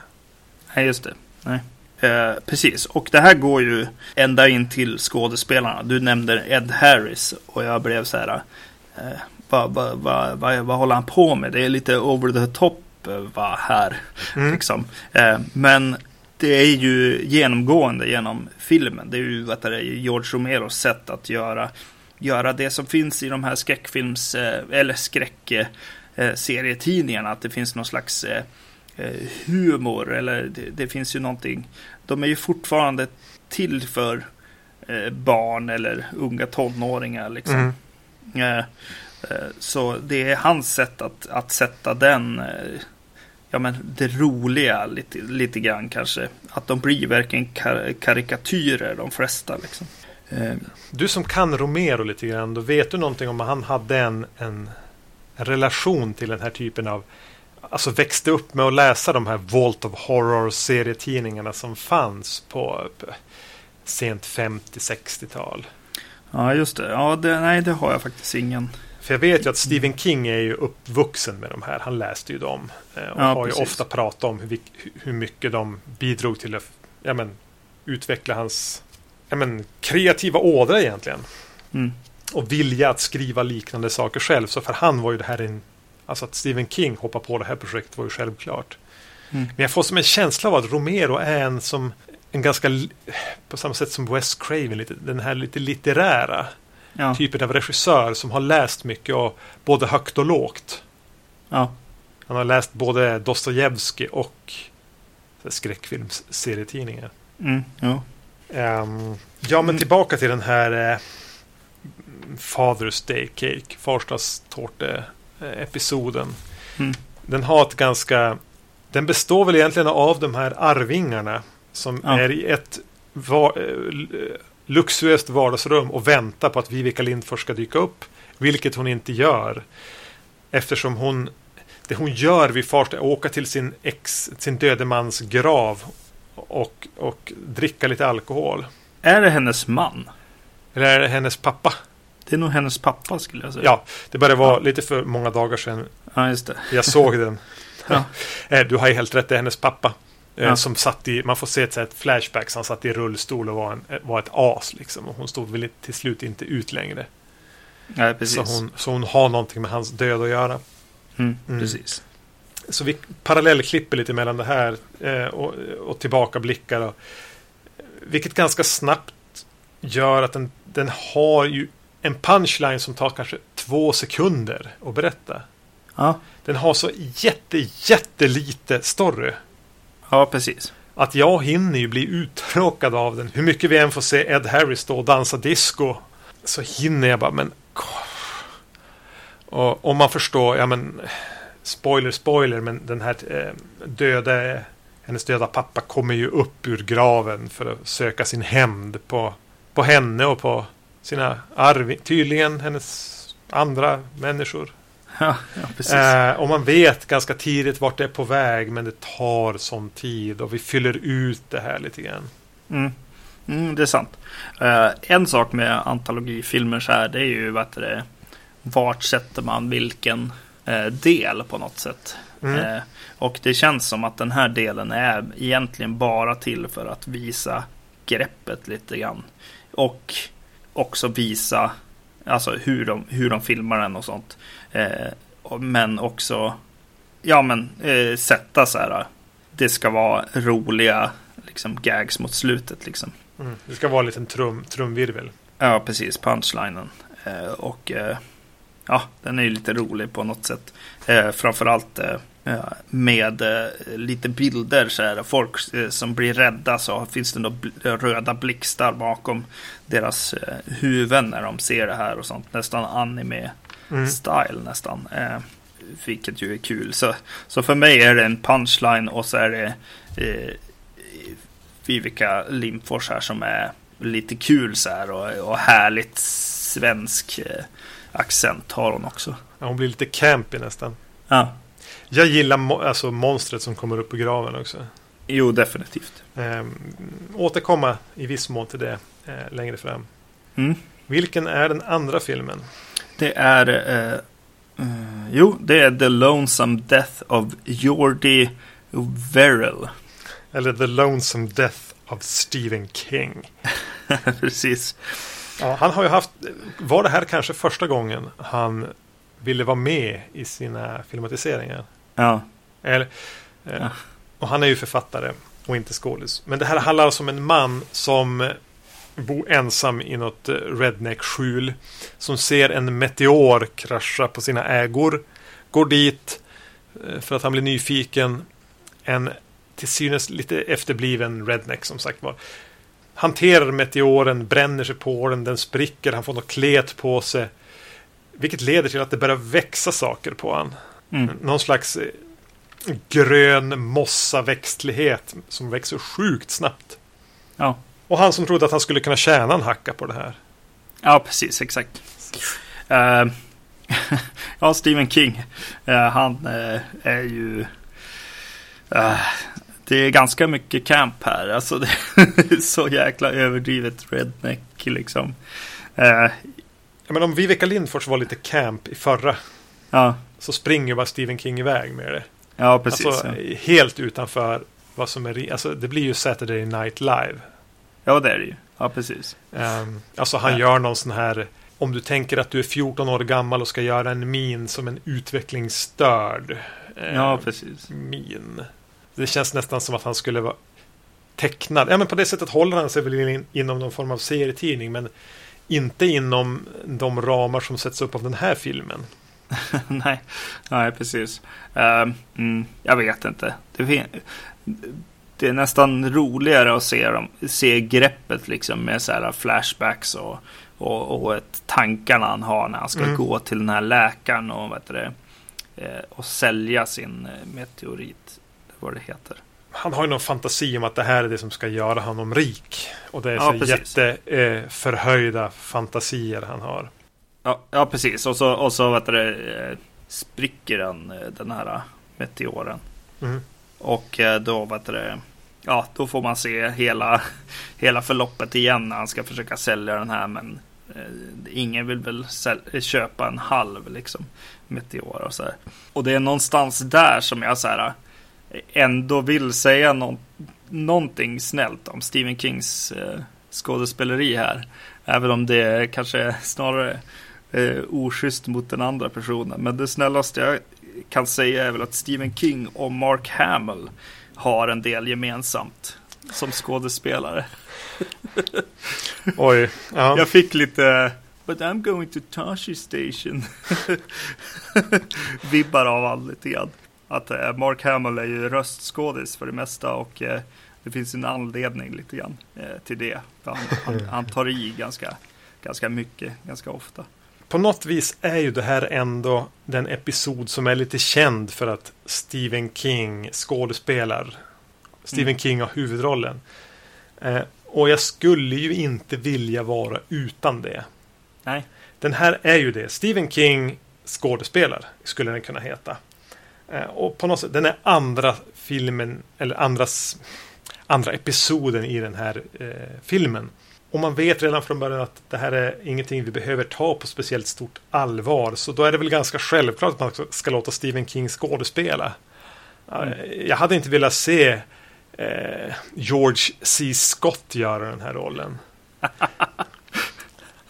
Nej, just det. Nej. Eh, precis, och det här går ju ända in till skådespelarna. Du nämnde Ed Harris och jag blev så här. Eh, vad, vad, vad, vad, vad håller han på med? Det är lite over the top eh, va, här. Mm. Liksom. Eh, men det är ju genomgående genom filmen. Det är ju vad det är, George Romeros sätt att göra, göra det som finns i de här skräckfilms eh, eller skräck eh, eh. Att det finns någon slags humor eller det, det finns ju någonting. De är ju fortfarande till för barn eller unga tonåringar liksom. Mm. Så det är hans sätt att, att sätta den, ja men det roliga lite, lite grann kanske. Att de blir verkligen kar karikatyrer de flesta liksom. Eh, Du som kan Romero lite grann, då vet du någonting om han hade en, en relation till den här typen av Alltså växte upp med att läsa de här Vault of Horror serietidningarna som fanns på på sent 50-60-tal. Ja just det, ja det, nej det har jag faktiskt ingen. För jag vet ju att Stephen King är ju uppvuxen med de här. Han läste ju dem. eh, Och Ja, har ju precis. ofta pratat om hur, hur mycket de bidrog till att ja, men, utveckla hans ja, men, kreativa ådra egentligen. Mm. Och vilja att skriva liknande saker själv. Så för han var ju det här en... Alltså att Stephen King hoppar på det här projektet var ju självklart. Mm. Men jag får som en känsla av att Romero är en som en ganska, på samma sätt som Wes Craven, lite, den här lite litterära Ja. typen av regissör som har läst mycket och både högt och lågt. Ja. Han har läst både Dostojevskij och skräckfilmsserietidningar. Mm. Ja. Ehm, ja, men tillbaka till den här eh, Father's Day Cake, farsdagstårte-episoden. Mm. Den har ett ganska... Den består väl egentligen av de här arvingarna som Ja. är i ett eh, l- luxuöst vardagsrum och väntar på att Vivica Lindfors ska dyka upp. Vilket hon inte gör. Eftersom hon... Det hon gör vid fars är att åka till sin ex, sin döde mans grav och, och dricka lite alkohol. Är det hennes man? Eller är det hennes pappa? Det är nog hennes pappa skulle jag säga. Ja, det började vara Ja. lite för många dagar sedan Ja, just det. jag såg den. Ja. Eh, Du har ju helt rätt, det är hennes pappa. Eh, Ja. Som satt i, man får se ett, så här ett flashback, han satt i rullstol och var, en, eh, var ett as liksom. Och hon stod väl till slut inte ut längre. Nej, precis. Så hon, så hon har någonting med hans död att göra. Mm, Mm. Precis. Så vi parallellklipper lite mellan det här eh, och, och tillbakablickar. Och, vilket ganska snabbt gör att den, den har ju en punchline som tar kanske två sekunder att berätta. Ja, Den har så jätte, jättelite story. Ja precis. Att jag hinner ju bli uttråkad av den. Hur mycket vi än får se Ed Harris stå och dansa disco. Så hinner jag bara, men... Och om man förstår, ja men... Spoiler, spoiler, men den här eh, döda... Hennes döda pappa kommer ju upp ur graven för att söka sin hämnd på, på henne och på sina arv... Tydligen hennes andra människor. Ja. Eh, och man vet ganska tidigt vart det är på väg men det tar sån tid och vi fyller ut det här lite grann. Mm. Mm, det är sant. Eh, en sak med antologifilmer så här, det är ju vad det, vart sätter man vilken eh, del på något sätt. Mm. Eh, och det känns som att den här delen är egentligen bara till för att visa greppet lite grann. Och också visa alltså hur de, hur de filmar den och sånt. Eh, men också ja, men, eh, sätta så här. Det ska vara roliga liksom, gags mot slutet. Liksom. Mm. Det ska vara en liten trum, trumvirvel. Ja, precis. Punchlinen. Eh, och ja, den är ju lite rolig på något sätt. Eh, framförallt eh, med eh, lite bilder så här. Folk som blir rädda så finns det röda blixtar bakom deras eh, huvuden när de ser det här och sånt. Nästan anime-style Mm. nästan. Eh, vilket ju är kul. Så, så för mig är det en punchline och så är det eh, Vivica Lindfors här som är lite kul så här och, och härligt svensk eh, accent har hon också. Ja, hon blir lite campy nästan. Ja, Jag gillar alltså monstret som kommer upp ur graven också. jo definitivt. Ehm, återkomma i viss mån till det eh, längre fram. Mm. Vilken är den andra filmen? Det är eh, eh, jo, det är The Lonesome Death of Jordi Verrill. Eller The Lonesome Death of Stephen King. Precis. Ja, han har ju haft... Var det här kanske första gången han ville vara med i sina filmatiseringar? Ja, Eller, eh, Ja. Och han är ju författare och inte skådis. Men det här handlar alltså om en man som bor ensam i något eh, redneck-skjul. Som ser en meteor krascha på sina ägor. Går dit eh, för att han blir nyfiken. En till synes lite efterbliven redneck som sagt var. Hanterar meteoren, bränner sig på den, den spricker, han får något klet på sig. Vilket leder till att det börjar växa saker på han. mm. Någon slags eh, grön mossaväxtlighet som växer sjukt snabbt. ja. Och han som trodde att han skulle kunna tjäna en hacka på det här. Ja, precis, exakt. Eh, ja, Stephen King. eh, han eh, är ju... det är ganska mycket camp här. Alltså det är så jäkla överdrivet redneck liksom. Ja, men om Viveca Lindfors var lite camp i förra ja, så springer bara Stephen King iväg med det. ja, precis. alltså ja. helt utanför vad som är... Alltså det blir ju Saturday Night Live. Ja, det är det ju. Ja, precis. Um, alltså han Ja. gör någon sån här... Om du tänker att du är 14 år gammal och ska göra en min som en utvecklingsstörd. eh, Ja, precis. min. Det känns nästan som att han skulle vara tecknad. Ja, men på det sättet håller han sig väl in, inom någon form av serietidning, men inte inom de ramar som sätts upp av den här filmen. nej, nej, precis. Uh, mm, jag vet inte. Det, det, är nästan roligare att se, dem, se greppet liksom med så här flashbacks och, och, och ett, tankarna han har när han ska mm. gå till den här läkaren och, vet det, eh, och sälja sin eh, meteorit. Vad det heter. Han har ju någon fantasi om att det här är det som ska göra honom rik. Och det är så ja, jätteförhöjda eh, fantasier han har. Ja, ja precis. Och så, och så vet du, eh, spricker den, eh, den här meteoren. Mm. Och eh, då, vet du, ja, då får man se hela, hela förloppet igen när han ska försöka sälja den här. Men eh, ingen vill väl köpa en halv liksom, meteor och så här. Och det är någonstans där som jag så här, eh, ändå vill säga no någonting snällt om Stephen Kings eh, skådespeleri här. Även om det kanske snarare eh, oschysst mot den andra personen. Men det snällaste jag kan säga är väl att Stephen King och Mark Hamill har en del gemensamt som skådespelare. Oj. Ja. Jag fick lite But I'm going to Tashi Station. Vibbar av all lite grann. Att eh, Mark Hamill är ju röstskådis för det mesta och eh, det finns en anledning lite grann eh, till det. Han, han, han, tar i ganska, ganska mycket, ganska ofta på något vis är ju det här ändå den episod som är lite känd för att Stephen King skådespelar. Stephen mm. King har huvudrollen. Eh, och jag skulle ju inte vilja vara utan det. Nej. Den här är ju det. Stephen King skådespelar skulle den kunna heta. Eh, och på något sätt, den är andra filmen, eller andras, andra episoden i den här eh, filmen. Och man vet redan från början att det här är ingenting vi behöver ta på speciellt stort allvar. Så då är det väl ganska självklart att man ska låta Stephen King skådespela. Mm. Jag hade inte velat se eh, George C. Scott göra den här rollen.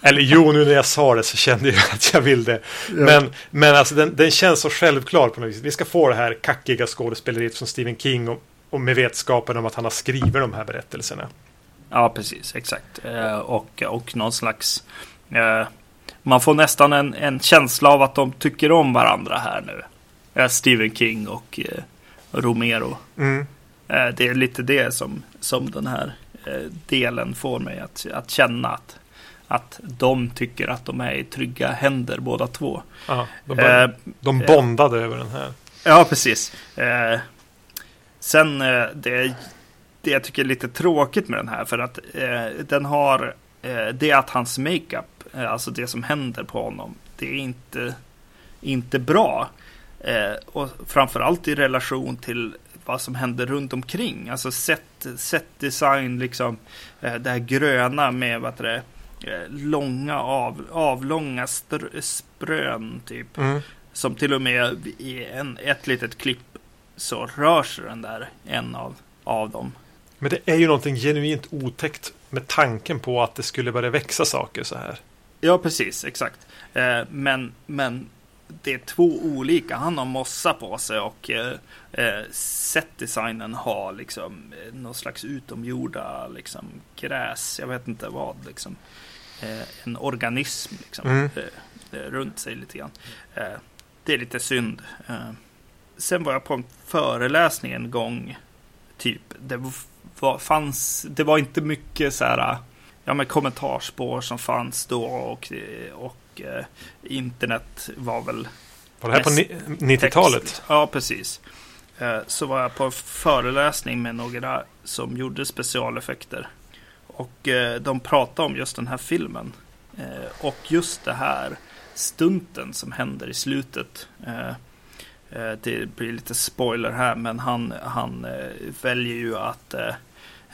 Eller jo, nu när jag sa det så kände jag att jag vill det. Ja. Men, men alltså den, den, känns så självklar på något vis. Vi ska få det här kackiga skådespeleriet från Stephen King och, och med vetskapen om att han har skrivit de här berättelserna. Ja, precis. Exakt. Eh, och, och någon slags... Eh, man får nästan en, en känsla av att de tycker om varandra här nu. Eh, Stephen King och eh, Romero. Mm. Eh, det är lite det som, som den här eh, delen får mig att, att känna att, att de tycker att de är i trygga händer båda två. Aha, de, bara, de bondade över den här. Ja, precis. sen det det jag tycker är lite tråkigt med den här. För att eh, den har, eh, det är att hans makeup, eh, alltså det som händer på honom, det är inte, inte bra. Eh, och framförallt i relation till vad som händer runt omkring. Alltså set, set design, liksom eh, det här gröna med vad det eh, långa av, avlånga str, sprön typ. Mm. Som till och med i en, ett litet klipp så rör sig den där en av, av dem. Men det är ju någonting genuint otäckt med tanken på att det skulle börja växa saker så här. Ja, precis, exakt. Eh, men, men det är två olika. Han har mossa på sig och eh, eh setdesignen har liksom eh, någon slags utomjorda liksom gräs. Jag vet inte vad liksom. Eh, en organism liksom mm. eh, runt sig lite grann. det är lite synd. sen var jag på en föreläsning en gång. Typ. Det var, fanns, det var inte mycket så här, ja men kommentarspår som fanns då och, och eh, internet var väl Var det här på 90-talet? Ja, precis. Eh, så var jag på en föreläsning med några som gjorde specialeffekter. Och eh, de pratade om just den här filmen. Eh, och just det här stunten som händer i slutet. Eh, eh, det blir lite spoiler här, men han, han väljer ju att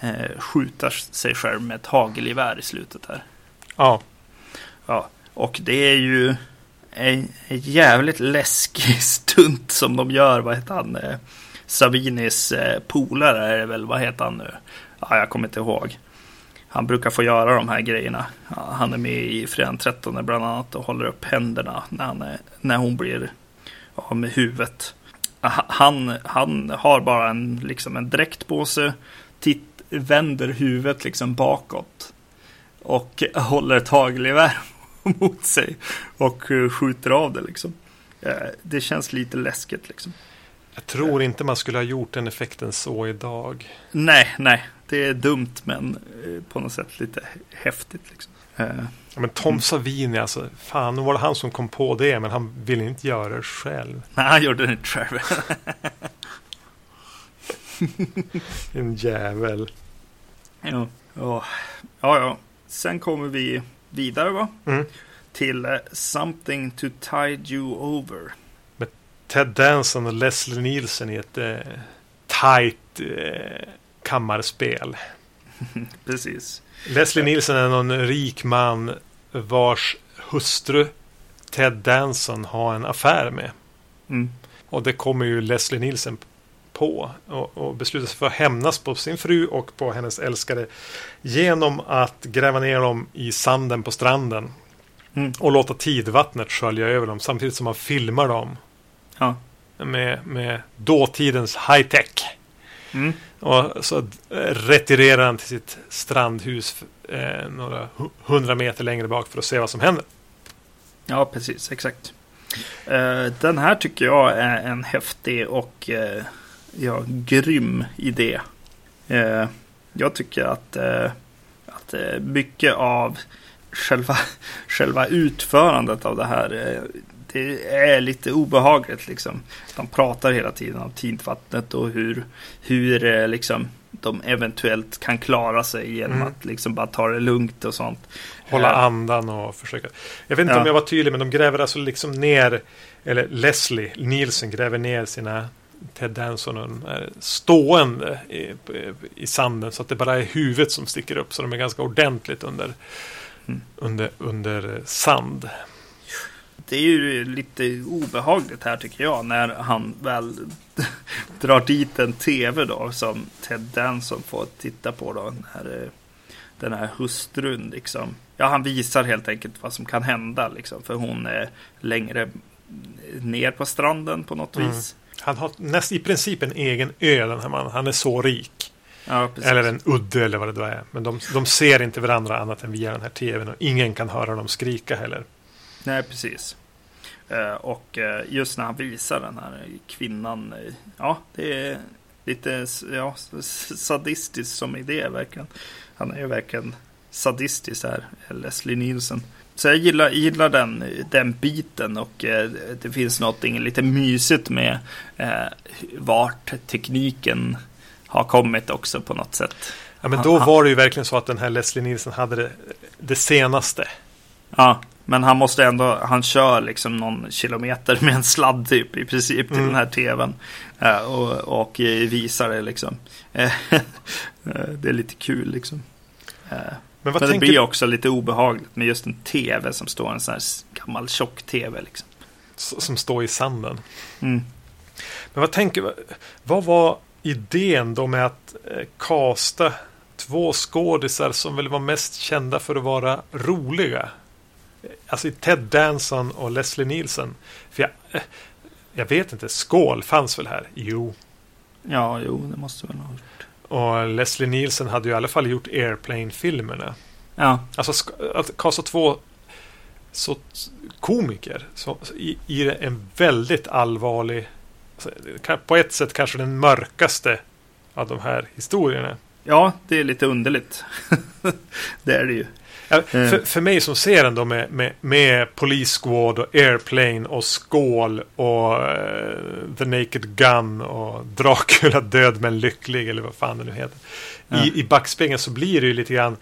eh, skjuta sig själv med ett hagelgevär i slutet här. Ja. Ja, och det är ju en, jävligt läskig stunt som de gör. Vad heter han? Eh, Savinis eh, polare är det väl. Vad heter han nu? Ja, jag kommer inte ihåg. Han brukar få göra de här grejerna. Ja, han är med i Fredagen 13 bland annat och håller upp händerna när, han är, när hon blir av med huvudet. Han, han har bara en, liksom en dräkt på sig, titt, vänder huvudet liksom bakåt. Och håller ett hagelgevär mot sig. Och eh, skjuter av det liksom. Eh, det känns lite läskigt liksom. Jag tror inte man skulle ha gjort den effekten så idag. Nej, nej. Det är dumt men eh, på något sätt lite häftigt liksom. Ja, men Tom Savini, alltså, fan, nu var det han som kom på det, men han ville inte göra det själv. Nej, han gjorde det inte själv. En jävel. Ja. Ja, ja. Sen kommer vi vidare va? Mm. Till eh, Something to tide you over. Ted Danson och Leslie Nielsen i ett eh, tight eh, kammarspel. Precis. Leslie Nielsen är någon rik man vars hustru Ted Danson har en affär med. Mm. Och det kommer ju Leslie Nielsen på och, och beslutar sig för att hämnas på sin fru och på hennes älskade genom att gräva ner dem i sanden på stranden Mm. och låta tidvattnet skölja över dem samtidigt som man filmar dem Ja. med, med dåtidens high-tech. Mm. Och så retirerar han till sitt strandhus eh, några hu- hundra meter längre bak för att se vad som händer. Ja, precis. Exakt. Eh, den här tycker jag är en häftig och eh, ja, grym idé. Eh, jag tycker att, eh, att eh, mycket av själva, själva utförandet av det här eh, det är lite obehagligt liksom. De pratar hela tiden om tidvattnet och hur, hur eh, liksom, de eventuellt kan klara sig genom Mm. att liksom bara ta det lugnt och sånt. Hålla andan och försöka. Jag vet inte Ja. om jag var tydlig, men de gräver alltså liksom ner, eller Leslie Nielsen gräver ner sina Ted Danson är stående i, i sanden så att det bara är huvudet som sticker upp. Så de är ganska ordentligt under, Mm. under, under sand. Det är ju lite obehagligt här tycker jag när han väl drar dit en tv då som Ted Danson får titta på då. När, eh, den här hustrun liksom. Ja, han visar helt enkelt vad som kan hända liksom. För hon är längre ner på stranden på något Mm. vis. Han har näst, i princip en egen ö den här mannen. Han är så rik. Ja. Eller en udde eller vad det då är. Men de, de ser inte varandra annat än via den här tvn. Och ingen kan höra dem skrika heller. Nej, precis. Eh, och eh, just när han visar den här kvinnan. eh, ja, det är lite ja, sadistiskt som idé verkligen. Han är ju verkligen sadistisk här, Leslie Nielsen. Så jag gillar, gillar den, den biten och eh, det finns något lite mysigt med eh, vart tekniken har kommit också på något sätt. Ja, men då var det ju verkligen så att den här Leslie Nielsen hade det, det senaste. Ja, men han måste ändå, han kör liksom någon kilometer med en sladd typ i princip till Mm. den här tvn. Eh, och, och eh, visar det liksom. Eh, eh, det är lite kul liksom. Eh, Men vad men det blir också lite obehagligt med just en tv som står en sån här gammal tjock tv liksom. som står i sanden? Mm. Men vad tänker Vad var idén då med att eh, kasta två skådisar som väl var mest kända för att vara roliga? Alltså Ted Danson och Leslie Nielsen. För jag, eh, jag vet inte, Skål fanns väl här? Jo. Ja, jo, det måste väl ha gjort. Och Leslie Nielsen hade ju i alla fall gjort Airplane-filmerna. Ja, Alltså att kasta två så komiker så, i, i en väldigt allvarlig alltså, på ett sätt kanske den mörkaste av de här historierna. ja det är lite underligt. det är det ju. Ja, Eh. För, för mig som ser den då med, med, med Police Squad och Airplane och Skål och eh, The Naked Gun och Dracula död men lycklig eller vad fan det nu heter. Ja. I, I backspegeln så blir det ju lite grann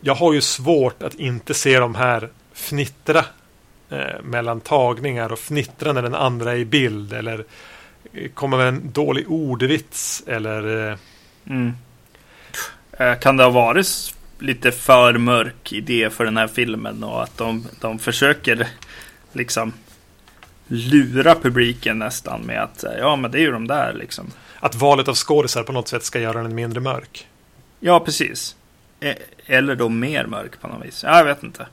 Jag har ju svårt att inte se de här fnittra eh, mellan tagningar och fnittra när den andra är i bild eller eh, komma med en dålig ordvits eller eh, Mm. Kan det ha varit lite för mörk idé för den här filmen och att de, de försöker liksom lura publiken nästan med att ja men det är ju de där liksom. att valet av skådisar på något sätt ska göra den mindre mörk. Ja precis. Eh, Eller då mer mörk på något vis. Ja, jag vet inte.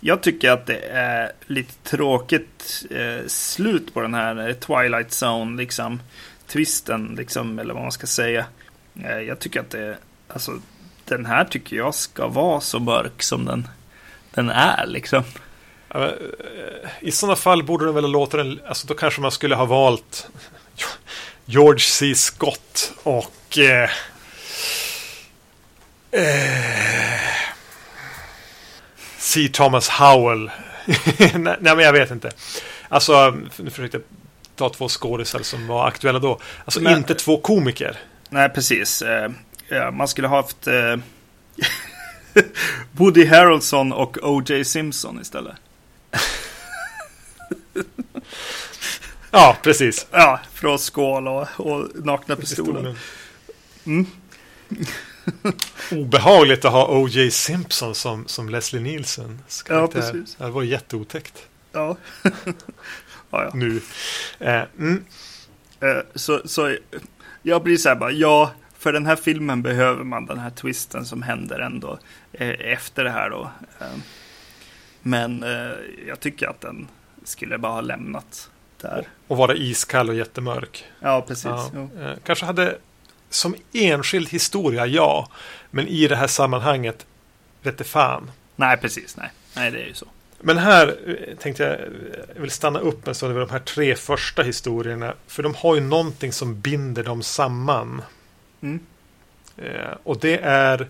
Jag tycker att det är lite tråkigt eh, slut på den här Twilight Zone liksom twisten liksom eller vad man ska säga. Eh, jag tycker att det alltså den här tycker jag ska vara så mörk som den, den är liksom. Ja, eh, I sådana fall borde den väl låta den, alltså då kanske man skulle ha valt George C. Scott och eh, eh, C. Thomas Howell. nej, nej, men jag vet inte. Alltså, nu försökte jag ta två skådisar som var aktuella då. Alltså Men- inte två komiker. Nej, precis. Eh, man skulle ha haft eh, Woody Harrelson och O.J. Simpson istället. Ja, precis. Ja, från Skål och, och Nakna Pistolen. Mm. Obehagligt att ha O.J. Simpson som, som Leslie Nielsen. Ja, precis. Det var jätteotäckt Ja. ja, ja. nu. Eh, mm. Eh, så, så jag blir så här bara, ja, för den här filmen behöver man den här twisten som händer ändå eh, efter det här då. Eh, men eh, jag tycker att den skulle bara ha lämnat där. Och vara iskall och jättemörk. Ja, precis. Ja. Kanske hade som enskild historia, ja. Men i det här sammanhanget, vete fan. Nej, precis. Nej. nej, det är ju så. Men här tänkte jag, jag vill stanna upp en stund över de här tre första historierna. För de har ju någonting som binder dem samman. Mm. Eh, och det är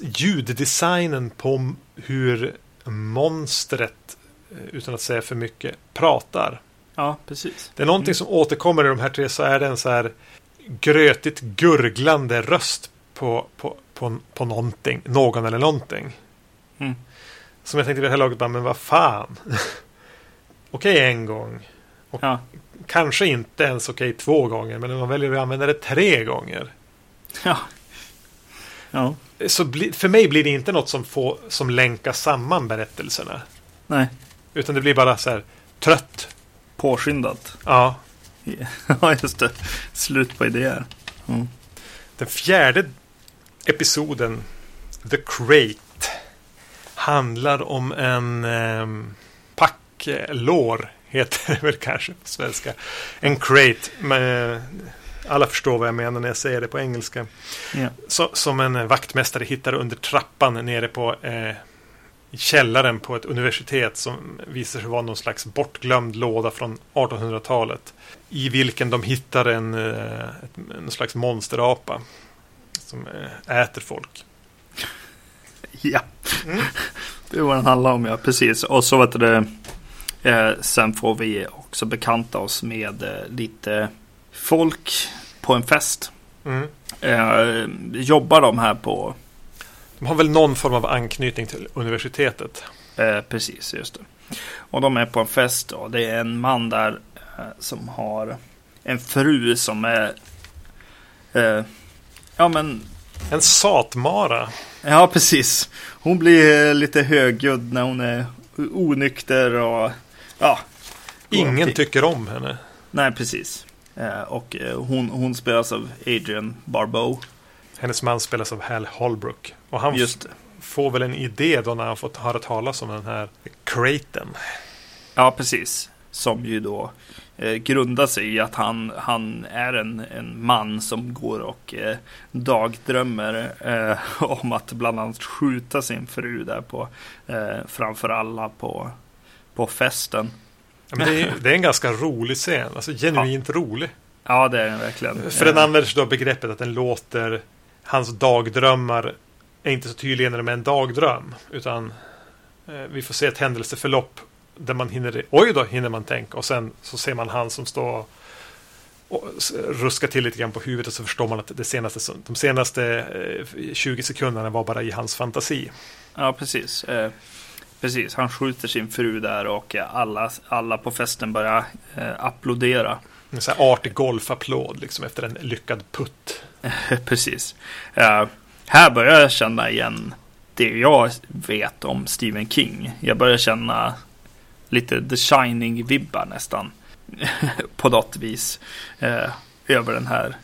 ljuddesignen på hur monstret, eh, utan att säga för mycket, pratar. Ja, precis. Det är någonting Mm. som återkommer i de här tre så är det en så här grötigt gurglande röst på, på, på, på någonting, någon eller någonting. Mm. Som jag tänkte vid det här laget, bara, men vad fan. okej en gång. Ja. Kanske inte ens okej två gånger, men när man väljer att använda det tre gånger. Ja. Ja. Så bli, för mig blir det inte något som, får, som länkar samman berättelserna. Nej. Utan det blir bara så här trött. Påskyndat. Ja. Ja, just det. Slut på idéer. Mm. Den fjärde episoden, The Crate, handlar om en eh, packlår, heter det väl kanske på svenska. En crate, men alla förstår vad jag menar när jag säger det på engelska. Ja. Så, som en vaktmästare hittar under trappan nere på eh, källaren på ett universitet som visar sig vara någon slags bortglömd låda från 1800-talet. I vilken de hittar en, eh, en slags monsterapa som eh, äter folk. Ja, det är vad den handlar om, ja. Precis. Och så du det. Eh, sen får vi också bekanta oss med eh, lite folk på en fest. Mm. Eh, jobbar de här på... De har väl någon form av anknytning till universitetet. Precis, just det. Och de är på en fest och det är en man där som har en fru som är... Eh, ja, men En satmara. Ja, precis. Hon blir lite högljudd när hon är onykter och ja. Ingen omkring. tycker om henne. Nej, precis. Eh, och eh, hon, hon spelas av Adrian Barbeau. Hennes man spelas av Hal Holbrook. Och han Just får väl en idé då när han fått höra talas om den här craten. Ja, precis. Som ju då eh, grundar sig i att han, han är en, en man som går och eh, dagdrömmer eh, om att bland annat skjuta sin fru där på eh, framför alla på, på festen. Ja, men det, är, det är en ganska rolig scen. Alltså genuint rolig. Ja, det är den verkligen. För den Eh, använder då begreppet att den låter hans dagdrömmar är inte så tydliga när de är en dagdröm. Utan eh, vi får se ett händelseförlopp där man hinner, oj då hinner man tänka och sen så ser man han som står och ruskar till lite grann på huvudet och så förstår man att det senaste, de senaste eh, 20 sekunderna var bara i hans fantasi. Ja, precis. Eh, precis. Han skjuter sin fru där och eh, alla, alla på festen börjar eh, applådera. En så här artig golfapplåd liksom efter en lyckad putt. precis. Eh, här börjar jag känna igen det jag vet om Stephen King. Jag börjar känna lite The Shining-vibbar nästan. på något vis. Eh, över den här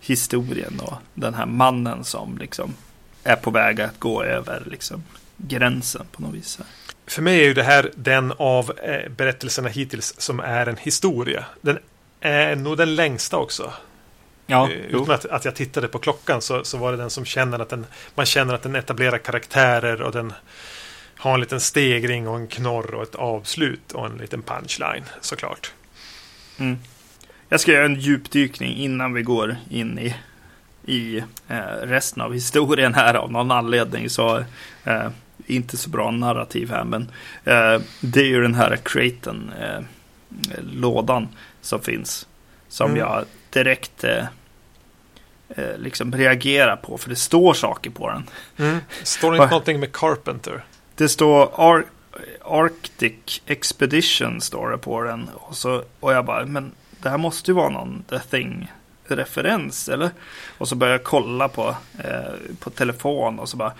historien och den här mannen som liksom är på väg att gå över liksom gränsen på något vis. Här. För mig är ju det här den av eh, berättelserna hittills som är en historia. Den är nog den längsta också. Ja, Eh. Utan att, att jag tittade på klockan så, så var det den som känner att den Man känner att den etablerar karaktärer och den Har en liten stegring och en knorr och ett avslut och en liten punchline såklart. Mm. Jag ska göra en djupdykning innan vi går in i, i eh, resten av historien här av någon anledning. Så eh, inte så bra narrativ här, men eh, det är ju den här Creighton eh, lådan som finns. Som Mm. jag direkt eh, eh, liksom reagerar på, för det står saker på den. Står det inte någonting med Carpenter? Det står Ar Arctic Expedition står det på den. Och, så, och jag bara, men det här måste ju vara någon The Thing-referens, eller? Och så började jag kolla på, eh, på telefon och så bara,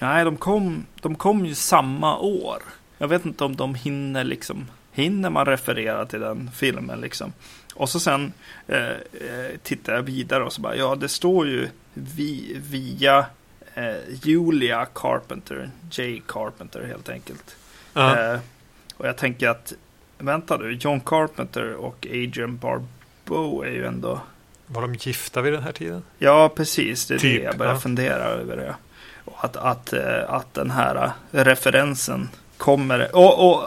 nej, de kom, de kom ju samma år. Jag vet inte om de hinner liksom, hinner man referera till den filmen liksom? Och så sen eh, eh, tittar jag vidare och så bara, ja, det står ju vi, via eh, Julia Carpenter, J. Carpenter helt enkelt. Ja. Eh, och jag tänker att, vänta du, John Carpenter och Adrian Barbeau är ju ändå, Var de gifta vid den här tiden? ja precis, det är Typ, det jag börjar ja. fundera över. Det. Och att, att, eh, att den här eh, referensen kommer, och, och,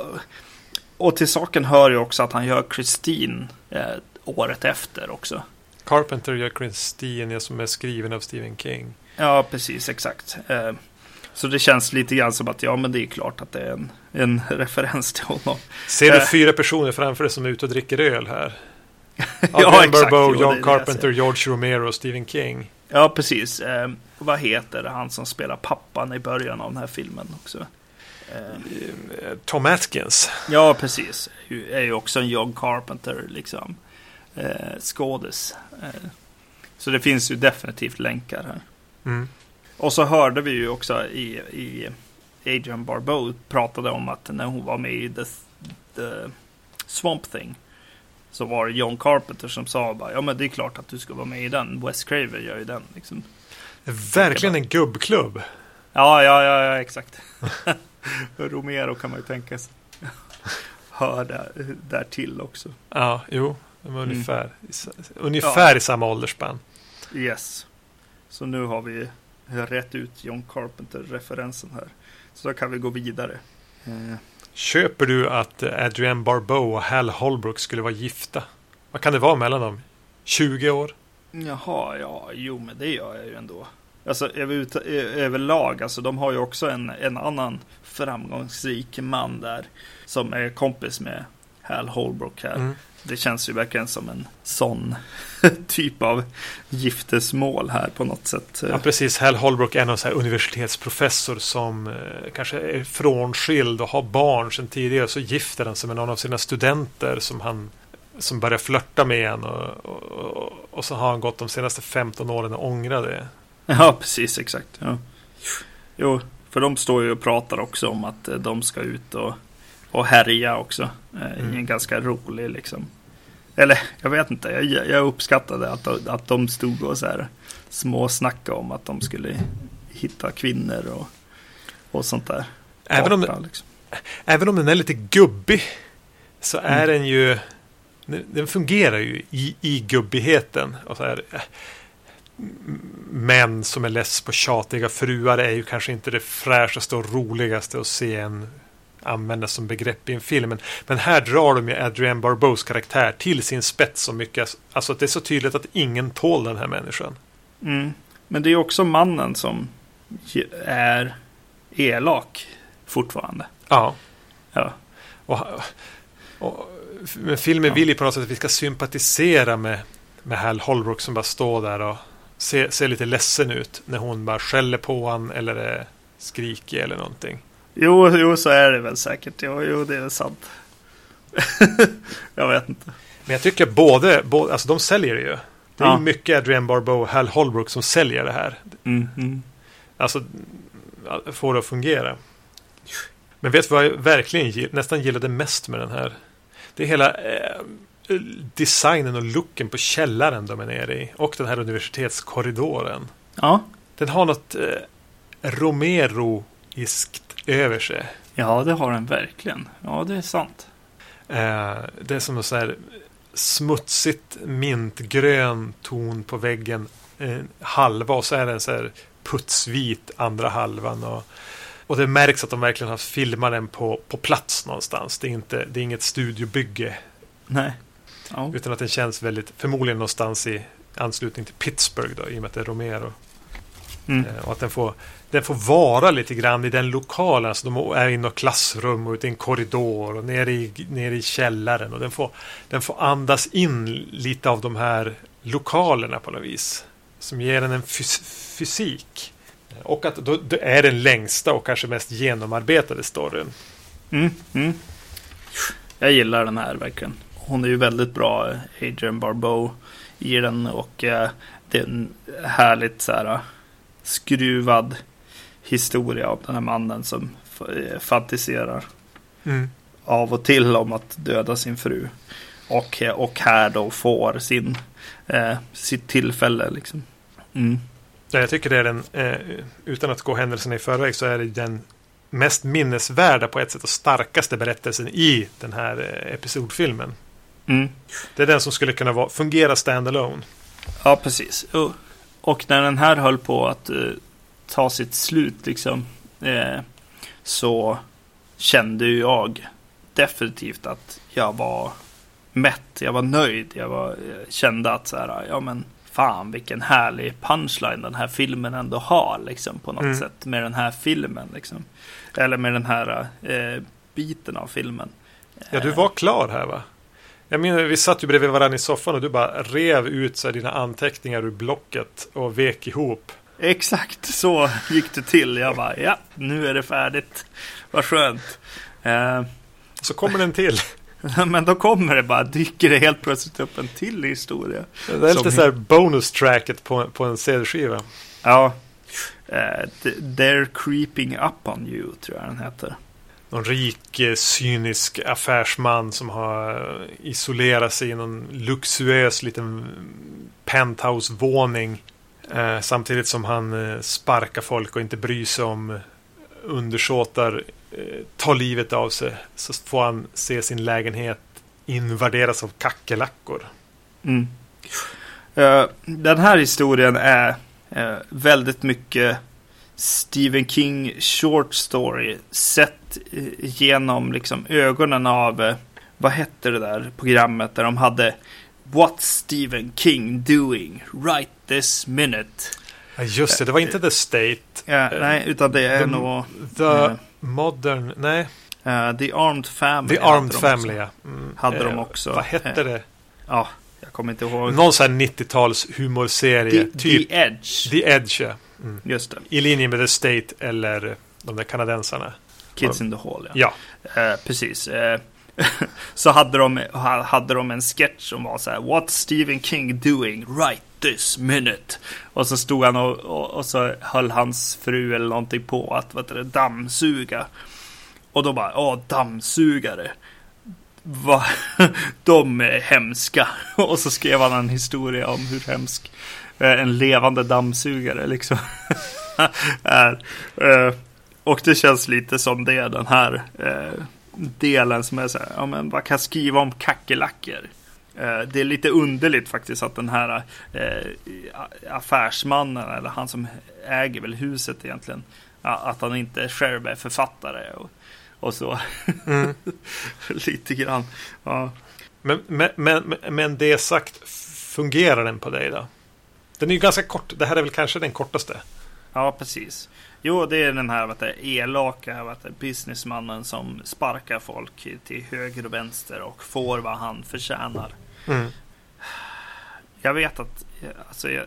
och till saken hör ju också att han gör Christine eh, året efter också. Carpenter gör Christine som är skriven av Stephen King. Ja, precis, exakt. Eh, Så det känns lite grann som att ja, men det är klart att det är en, en referens till honom. Ser du Eh. fyra personer framför dig som är ute och dricker öl här? Ja, Adrian exakt. Är John Carpenter. George Romero och Stephen King. Ja, precis. Eh, vad heter han som spelar pappan i början av den här filmen också? Eh, Tom Atkins. ja, precis. Är ju också en John Carpenter, liksom. Eh, skådis. Eh, så det finns ju definitivt länkar här. Mm. Och så hörde vi ju också i, i Adrian Barbeau pratade om att när hon var med i The, the Swamp Thing så var det John Carpenter som sa bara, ja men det är klart att du ska vara med i den. Wes Craven gör ju den. Liksom. Verkligen en gubbklubb. Ja, ja, ja, ja exakt. Romero kan man ju tänka sig. Hör där, där till också. Ja, jo. De var Mm. ungefär, i sa- ungefär i samma åldersspann. Yes. Så nu har vi rätt ut John Carpenter-referensen här. Så då kan vi gå vidare. Eh, Köper du att Adrienne Barbeau och Hal Holbrook skulle vara gifta? Vad kan det vara mellan dem? 20 år? Jaha, ja, jo men det gör jag ju ändå. Alltså över, överlag, alltså de har ju också en, en annan framgångsrik man där. Som är kompis med Hal Holbrook här. Mm. Det känns ju verkligen som en sån typ av giftesmål här på något sätt. Ja, precis. Hal Holbrook är någon så här universitetsprofessor som eh, kanske är frånskild och har barn sedan tidigare. Så gifter han sig med någon av sina studenter som han som börjar flörta med en och, och, och, och så har han gått de senaste 15 åren och ångrar det. Ja, precis, exakt. Ja. Jo, för de står ju och pratar också om att eh, de ska ut och, och härja också. Eh, Mm. I en ganska rolig liksom. Eller jag vet inte, jag, jag uppskattade att, de- att de stod och så här småsnacka om att de skulle hitta kvinnor och, och sånt där. Även om, Parta, liksom. även om den är lite gubbig så är Mm. den ju den, fungerar ju i, i gubbigheten. Och så här, eh, män som är less på tjatiga fruar är ju kanske inte det fräschaste och roligaste att se en användas som begrepp i en film. Men, men här drar de ju Adrienne Barbeaus karaktär till sin spets så mycket. Alltså att det är så tydligt att ingen tål den här människan. Mm. Men det är också mannen som är elak fortfarande. Ja. Ja. Och, och, men filmen Ja. vill ju på något sätt att vi ska sympatisera med, med Hal Holbrook som bara står där och ser, ser lite ledsen ut när hon bara skäller på han eller är skrikig eller någonting. Jo, jo, så är det väl säkert. Jo, jo det är sant. jag vet inte. Men jag tycker både, både alltså de säljer det ju. Det är Ja. mycket Adrienne Barbeau och Hal Holbrook som säljer det här. Mm, mm. Alltså får det att fungera. Men vet du vad jag verkligen nästan gillade mest med den här? Det är hela eh, designen och looken på källaren de är nere i. Och den här universitetskorridoren. Ja. Den har något eh, Romero-iskt över sig. ja, det har den verkligen. Ja, det är sant. Eh, det är som en sån här smutsigt mintgrön ton på väggen. Eh, halva och så är den så här putsvit andra halvan. Och, och det märks att de verkligen har filmat den på, på plats någonstans. Det är, inte, det är inget studiobygge. Nej. Ja. Utan att den känns väldigt, förmodligen någonstans i anslutning till Pittsburgh då, i och med att det är Romero. Mm. Eh, Och att den får, den får vara lite grann i den lokalen. Alltså de är i något klassrum och ute i en korridor och nere i, nere i källaren. Och den får, den får andas in lite av de här lokalerna på något vis. Som ger den en fys- fysik. Och att då, det är den längsta och kanske mest genomarbetade storyn. Mm, mm. Jag gillar den här verkligen. Hon är ju väldigt bra, Adrian Barbeau, i den och eh, det är en härligt så här, skruvad historia av den här mannen som eh, fantiserar av och till om att döda sin fru. Och, och här då får sin, eh, sitt tillfälle liksom. Mm. Ja, jag tycker det är den, eh, utan att gå händelserna i förväg, så är det den mest minnesvärda på ett sätt och starkaste berättelsen i den här eh, episodfilmen. Mm. Det är den som skulle kunna vara, fungera standalone. Ja, precis. Och, och när den här höll på att eh, ta sitt slut liksom, eh, så kände jag definitivt att jag var mätt. Jag var nöjd. Jag var, eh, kände att så här, ja men fan vilken härlig punchline den här filmen ändå har liksom på något Mm. sätt med den här filmen liksom. Eller med den här eh, biten av filmen. Ja, du var klar här va? Jag menar, vi satt ju bredvid varandra i soffan och du bara rev ut så här, dina anteckningar ur blocket och vek ihop. Exakt så gick det till. Jag bara, ja, nu är det färdigt. Vad skönt. Eh, Så kommer den till. men då kommer det bara, dyker det helt plötsligt upp en till historia. Det är lite Som- så här bonus tracket på, på en CD-skiva. Ja, eh, th- They're creeping up on you, tror jag den heter. Någon rik, eh, cynisk affärsman som har eh, isolerat sig i någon luxuös liten penthouse-våning. Eh, samtidigt som han eh, sparkar folk och inte bryr sig om eh, undersåtar eh, tar livet av sig. Så får han se sin lägenhet invaderas av kackerlackor. Mm. Uh, den här historien är uh, väldigt mycket Stephen King short story sett eh, genom liksom ögonen av eh, vad hette det där programmet där de hade What's Stephen King doing right this minute? Ja, just det, det var inte The State. Ja, nej, utan det är The- nog The eh, Modern, nej. eh, The Armed Family. The Armed de Family, ja. Mm. Hade de Eh, också. Vad hette Eh, det? Ja, jag kommer inte ihåg. Någon sån här 90-tals humorserie. The, typ The Edge. The Edge, ja. Mm. Just det. I linje med The State eller de där kanadensarna. Kids in the Hall, ja. Ja, Eh, precis. Eh, så hade de, ha- hade de en sketch som var så här. What's Stephen King doing right this minute? Och så stod han och, och, och så höll hans fru eller någonting på att vad det, dammsuga. Och då bara, åh dammsugare. Va? De är hemska. Och så skrev han en historia om hur hemsk en levande dammsugare liksom är. Eh, Och det känns lite som det den här eh, delen som är så här, ja men vad kan jag skriva om kackerlackor? Eh, det är lite underligt faktiskt att den här eh, affärsmannen, eller han som äger väl huset egentligen, att han inte själv är författare och, och så. Mm. lite grann. Ja. men, men, men, men det sagt, fungerar den på dig då? Den är ju ganska kort. Det här är väl kanske den kortaste. ja, precis. Jo, det är den här vet du, elaka vet du, businessmannen som sparkar folk till höger och vänster och får vad han förtjänar. Mm. Jag vet att alltså, jag,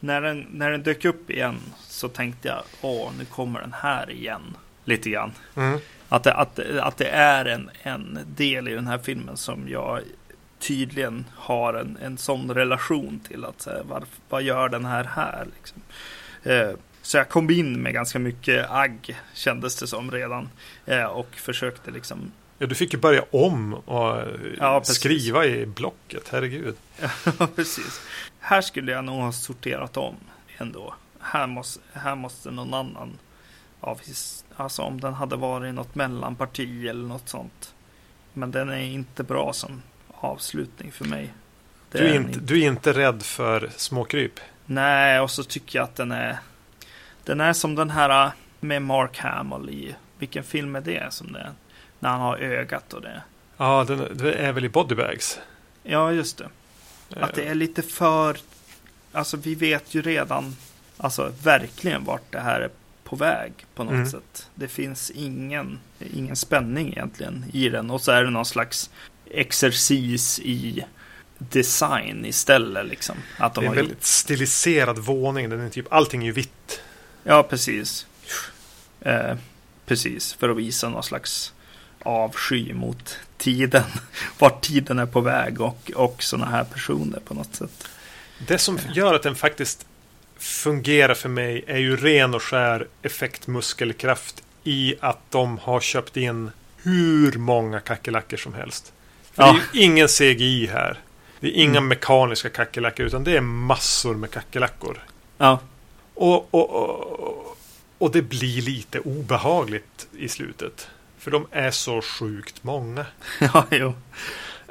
när, den, när den dök upp igen så tänkte jag åh, nu kommer den här igen. Lite grann. Mm. Att det, att, att det är en, en del i den här filmen som jag tydligen har en, en sån relation till. att så här, varf, Vad gör den här här? Liksom. Eh, så jag kom in med ganska mycket agg kändes det som redan. Eh, och försökte liksom Ja, du fick ju börja om och eh, Ja, skriva i blocket. Herregud. Ja, precis. Här skulle jag nog ha sorterat om ändå. Här måste, här måste någon annan av alltså om den hade varit något mellanparti eller något sånt. Men den är inte bra som avslutning för mig. Du är, inte, du är inte rädd för småkryp? Nej, och så tycker jag att den är Den är som den här äh, med Mark Hamill i Vilken film är det som det är? När han har ögat och det. Ja, den, det är väl i Bodybags? Ja, just det. Att det är lite för Alltså vi vet ju redan Alltså verkligen vart det här är på väg på något Mm. sätt. Det finns ingen Ingen spänning egentligen i den och så är det någon slags Exercis i Design istället liksom. Att de Det är en väldigt stiliserad våning. Den är typ, allting är ju vitt. Ja, precis. Eh, precis, för att visa någon slags avsky mot tiden. Vart tiden är på väg och, och sådana här personer på något sätt. Det som gör att den faktiskt fungerar för mig är ju ren och skär effektmuskelkraft i att de har köpt in hur många kackerlackor som helst. För Ja. Det är ju ingen CGI här. Det är inga Mm. mekaniska kackerlackor utan det är massor med kackerlackor. Ja, Och, och, och, och det blir lite obehagligt i slutet. För de är så sjukt många. ja, jo.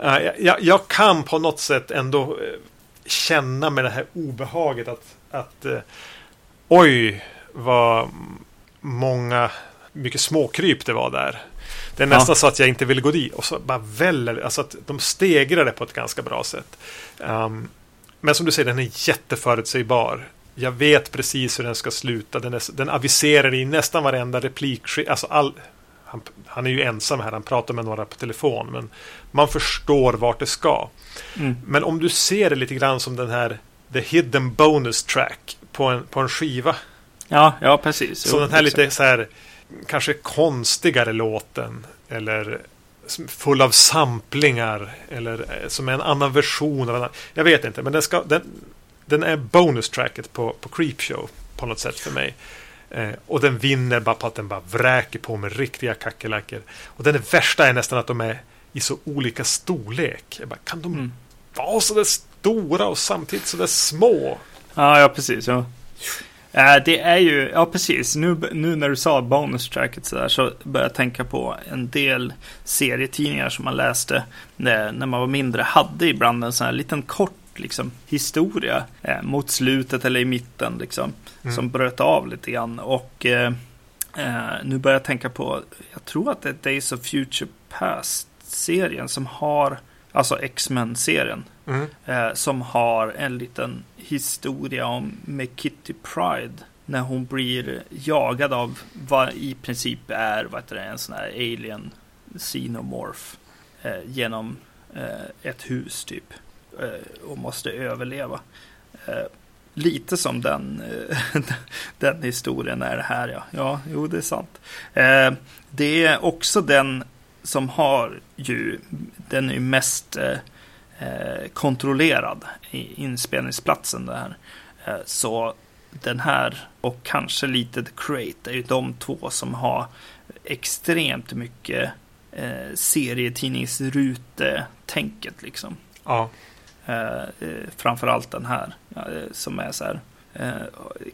Jag, jag, jag kan på något sätt ändå eh, känna med det här obehaget att, att eh, oj vad många mycket småkryp det var där. Det är Ja. nästan så att jag inte vill gå dit och så bara väller alltså att de stegrar det på ett ganska bra sätt. Um, men som du säger, den är jätteförutsägbar. Jag vet precis hur den ska sluta. Den, är, den aviserar i nästan varenda replik. Alltså all, han, han är ju ensam här, han pratar med några på telefon. Men man förstår vart det ska. Mm. Men om du ser det lite grann som den här The Hidden Bonus Track på en, på en skiva. Ja, ja, precis. Så Jo, den här lite så här kanske konstigare låten. Eller full av samplingar. Eller eh, som är en annan version av en. Jag vet inte, men den, ska, den, den är bonus tracket på, på Creepshow. På något sätt för mig. Eh, och den vinner bara på att den bara vräker på med riktiga kackerlackor. Och den värsta är nästan att de är i så olika storlek. Bara, kan de Mm. vara så där stora och samtidigt så där små? Ja, ja, precis. Ja. Eh, Det är ju, ja precis, nu, nu när du sa bonus tracket så där så började jag tänka på en del serietidningar som man läste när, när man var mindre hade ibland en sån här liten kort liksom, historia eh, mot slutet eller i mitten liksom, Mm. som bröt av lite grann. Och eh, eh, nu börjar jag tänka på, jag tror att det är Days of Future Past-serien som har, alltså X-Men-serien, Mm. eh, som har en liten historia om med Kitty Pride. När hon blir jagad av vad i princip är vad heter det, en sån här alien xenomorph eh, genom eh, ett hus typ. Eh, och måste överleva. Eh, lite som den, eh, den historien är det här ja. Ja, jo det är sant. Eh, det är också den som har ju, den är ju mest eh, kontrollerad i inspelningsplatsen där. Eh, så den här och kanske lite The Crate är ju de två som har extremt mycket eh, serietidningsrute-tänket liksom. Ja. Eh, eh, framförallt den här eh, som är så här eh,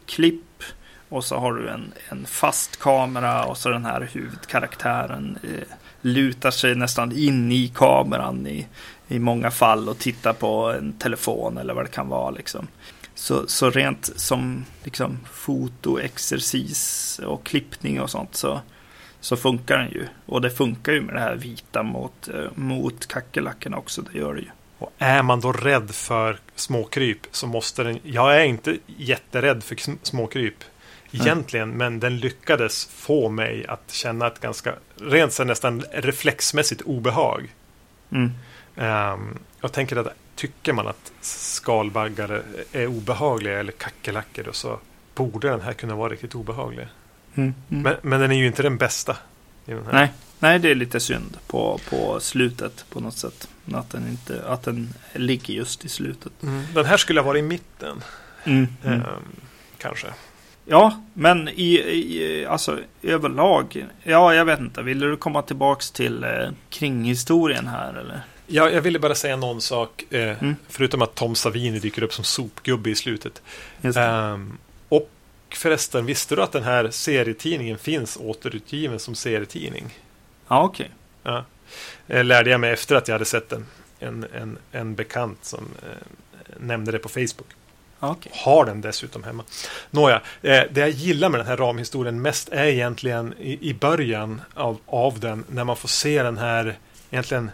klipp och så har du en, en fast kamera och så den här huvudkaraktären eh, lutar sig nästan in i kameran i, i många fall och tittar på en telefon eller vad det kan vara liksom. Så, så rent som liksom fotoexercis och klippning och sånt så, så funkar den ju. Och det funkar ju med det här vita mot, eh, mot kackerlackorna också, det gör det ju. Och är man då rädd för småkryp så måste den... Jag är inte jätterädd för sm- småkryp egentligen, men den lyckades få mig att känna ett ganska rent så nästan reflexmässigt obehag. Mm. Ehm, jag tänker att tycker man att skalbaggar är obehagliga eller kackerlackor så borde den här kunna vara riktigt obehaglig. Mm. Mm. Men, men den är ju inte den bästa. Den. Nej, nej, det är lite synd på, på slutet på något sätt. Att den, inte, att den ligger just i slutet. Mm. Den här skulle ha varit i mitten. Mm. ehm, kanske. Ja, men i, i, alltså överlag. Ja, jag vet inte. Ville du komma tillbaks till eh, kringhistorien här eller? Ja, jag ville bara säga någon sak. Eh, Mm. Förutom att Tom Savini dyker upp som sopgubbe i slutet. Ehm, och förresten, visste du att den här serietidningen finns återutgiven som serietidning? Ja, okej. Ja. Eh, lärde jag mig efter att jag hade sett den. en, en, en bekant som eh, nämnde det på Facebook. Okay. Har den dessutom hemma. Nåja, eh, det jag gillar med den här ramhistorien mest är egentligen i, i början av, av den när man får se den här egentligen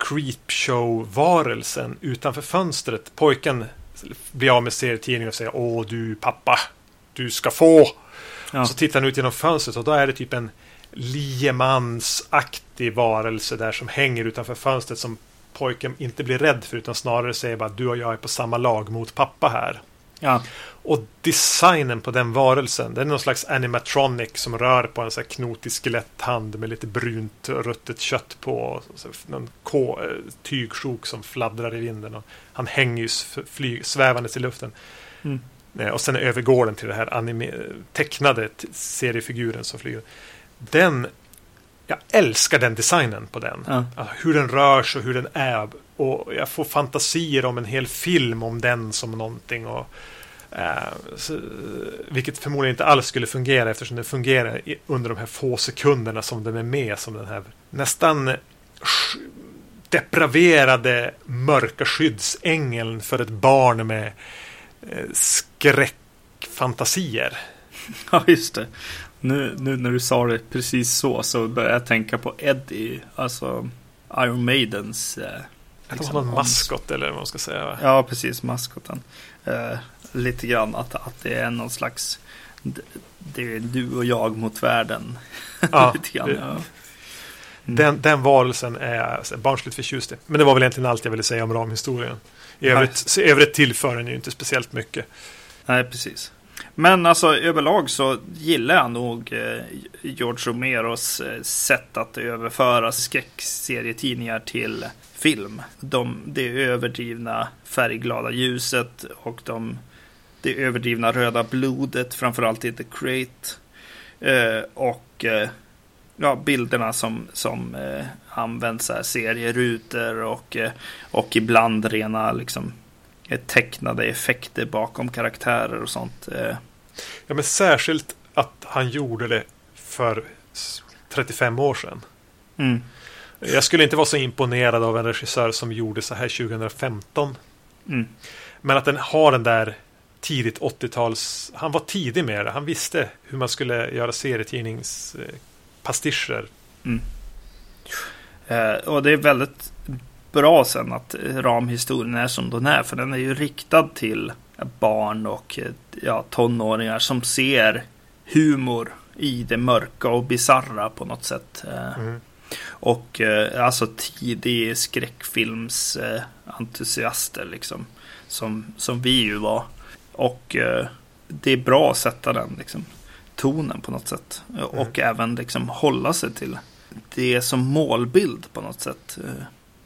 creepshow-varelsen utanför fönstret. Pojken blir av med serietidningen och säger Åh du pappa, du ska få. Ja. Så tittar han ut genom fönstret och då är det typ en liemansaktig varelse där som hänger utanför fönstret som pojken inte blir rädd för utan snarare säger bara du och jag är på samma lag mot pappa här. Ja. Och designen på den varelsen, det är någon slags animatronic som rör på en sån här knotig skeletthand med lite brunt ruttet kött på. Någon K, eh, tygsjok som fladdrar i vinden. Och han hänger ju flyg, svävandes i luften. Mm. Eh, och sen övergår den till det här anime, tecknade seriefiguren som flyger. Den jag älskar den designen på den. Ja. Alltså, hur den rör sig och hur den är. Och jag får fantasier om en hel film om den som någonting. Och, eh, så, vilket förmodligen inte alls skulle fungera eftersom den fungerar i, under de här få sekunderna som den är med. Som den här nästan depraverade mörka skyddsängeln för ett barn med eh, skräckfantasier. Ja, just det. Nu, nu när du sa det precis så så började jag tänka på Eddie, alltså Iron Maidens eh, liksom, någon maskot eller vad man ska säga. Va? Ja, precis, maskoten. Eh, lite grann att, att det är någon slags det är du och jag mot världen. Ja, grann, det, ja. Mm. Den, den varelsen är barnsligt förtjust i. Men det var väl egentligen allt jag ville säga om ramhistorien. I övrigt, i övrigt tillför den ju inte speciellt mycket. Nej, precis. Men alltså överlag så gillar jag nog eh, George Romeros eh, sätt att överföra skräckserietidningar till film. De, det överdrivna färgglada ljuset och de, det överdrivna röda blodet, framförallt i The Crate. Eh, och eh, ja, bilderna som, som eh, används, här, serierutor och, eh, och ibland rena liksom, eh, tecknade effekter bakom karaktärer och sånt. Eh, Ja, men särskilt att han gjorde det för 35 år sedan. Mm. Jag skulle inte vara så imponerad av en regissör som gjorde så här 2015. Mm. Men att den har den där tidigt 80-tals... Han var tidig med det. Han visste hur man skulle göra serietidningspastischer. Mm. Eh, och det är väldigt bra sen att ramhistorien är som den är. För den är ju riktad till barn och ja, tonåringar som ser humor i det mörka och bizarra på något sätt. Mm. Och eh, alltså tidig skräckfilmsentusiaster liksom. Som, som vi ju var. Och eh, det är bra att sätta den liksom, tonen på något sätt. Mm. Och även liksom hålla sig till det som målbild på något sätt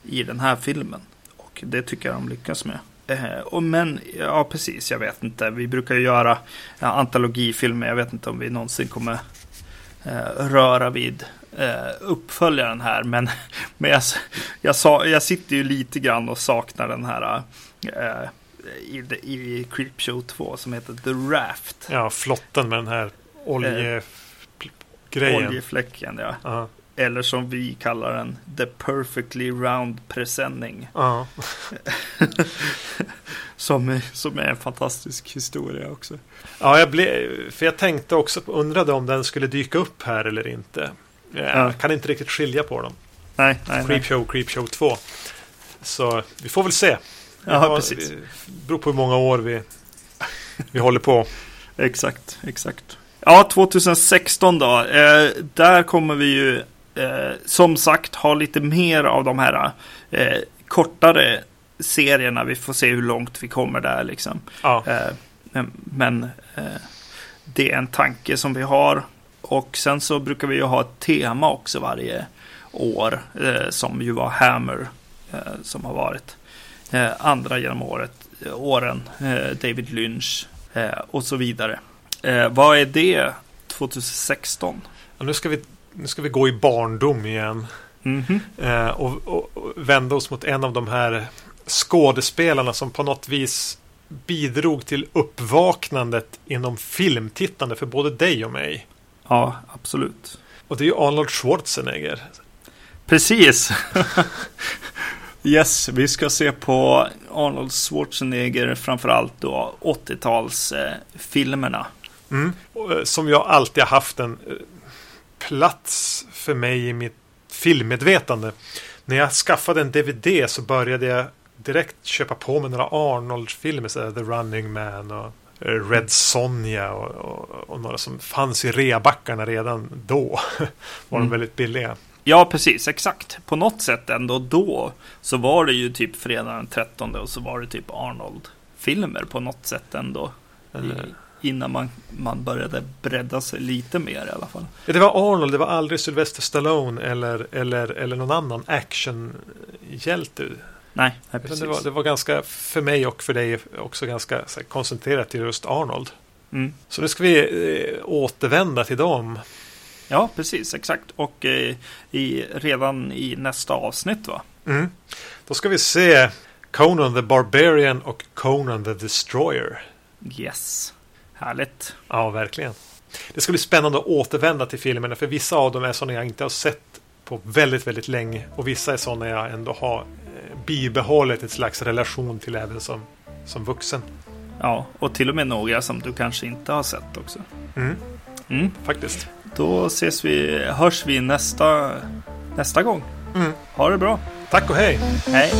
i den här filmen. Och det tycker jag de lyckas med. Eh, och men, ja precis, jag vet inte. Vi brukar ju göra ja, antologifilmer. Jag vet inte om vi någonsin kommer eh, röra vid eh, uppföljaren här. Men, men jag, jag, sa, jag sitter ju lite grann och saknar den här eh, i, i Creepshow 2 som heter The Raft. Ja, flotten med den här olje... Eh. Oljefläcken, ja. Uh -huh. Eller som vi kallar den, The Perfectly Round Presenning. Ja. som, som är en fantastisk historia också. Ja, jag blev, för jag tänkte också, undrade om den skulle dyka upp här eller inte. Jag ja. kan inte riktigt skilja på dem. Nej, nej, Creepshow, nej. Creepshow 2. Så vi får väl se. Ja, precis. Det beror på hur många år vi, vi håller på. exakt, exakt. Ja, 2016 då. Eh, där kommer vi ju eh, som sagt ha lite mer av de här eh, kortare serierna. Vi får se hur långt vi kommer där liksom. Ja. Eh, men eh, det är en tanke som vi har. Och sen så brukar vi ju ha ett tema också varje år. Eh, som ju var Hammer. Eh, som har varit. andra genom året, åren. David Lynch. och så vidare. vad är det 2016? Ja, nu ska vi nu ska vi gå i barndom igen. Mm -hmm. eh, och, och, och, vända oss mot en av de här skådespelarna som på något vis bidrog till uppvaknandet inom filmtittande för både dig och mig. Ja, absolut. Och det är ju Arnold Schwarzenegger. Precis. Yes, vi ska se på Arnold Schwarzenegger, framförallt då 80-talsfilmerna. Mm. Eh, Som jag alltid har haft en eh, plats för mig i mitt filmmedvetande. När jag skaffade en DVD så började jag direkt köpa på mig några Arnold-filmer. så The Running Man och eh, Red Sonja och, och, och några som fanns i reabackarna redan då. Var de Mm. väldigt billiga. Ja, precis, exakt. På något sätt ändå då så var det ju typ fredag den 13 och så var det typ Arnold-filmer på något sätt ändå. I, Eh, innan man, man började bredda sig lite mer i alla fall. Ja, det var Arnold, det var aldrig Sylvester Stallone eller, eller, eller någon annan actionhjälte. Nej, nej precis. Det var, det var ganska, för mig och för dig också ganska här, koncentrerat till just Arnold. Mm. Så nu ska vi eh, återvända till dem. Ja, precis, exakt. Och eh, i, redan i nästa avsnitt va? Mm. Då ska vi se Conan the Barbarian och Conan the Destroyer. Yes. Härligt. Ja, verkligen. Det ska bli spännande att återvända till filmerna för vissa av dem är sådana jag inte har sett på väldigt, väldigt länge och vissa är sådana jag ändå har eh, bibehållit ett slags relation till även som, som vuxen. Ja, och till och med några som du kanske inte har sett också. Mm, Mm. faktiskt. Då ses vi, hörs vi nästa, nästa gång. Mm. Ha det bra. Tack och hej! Hej.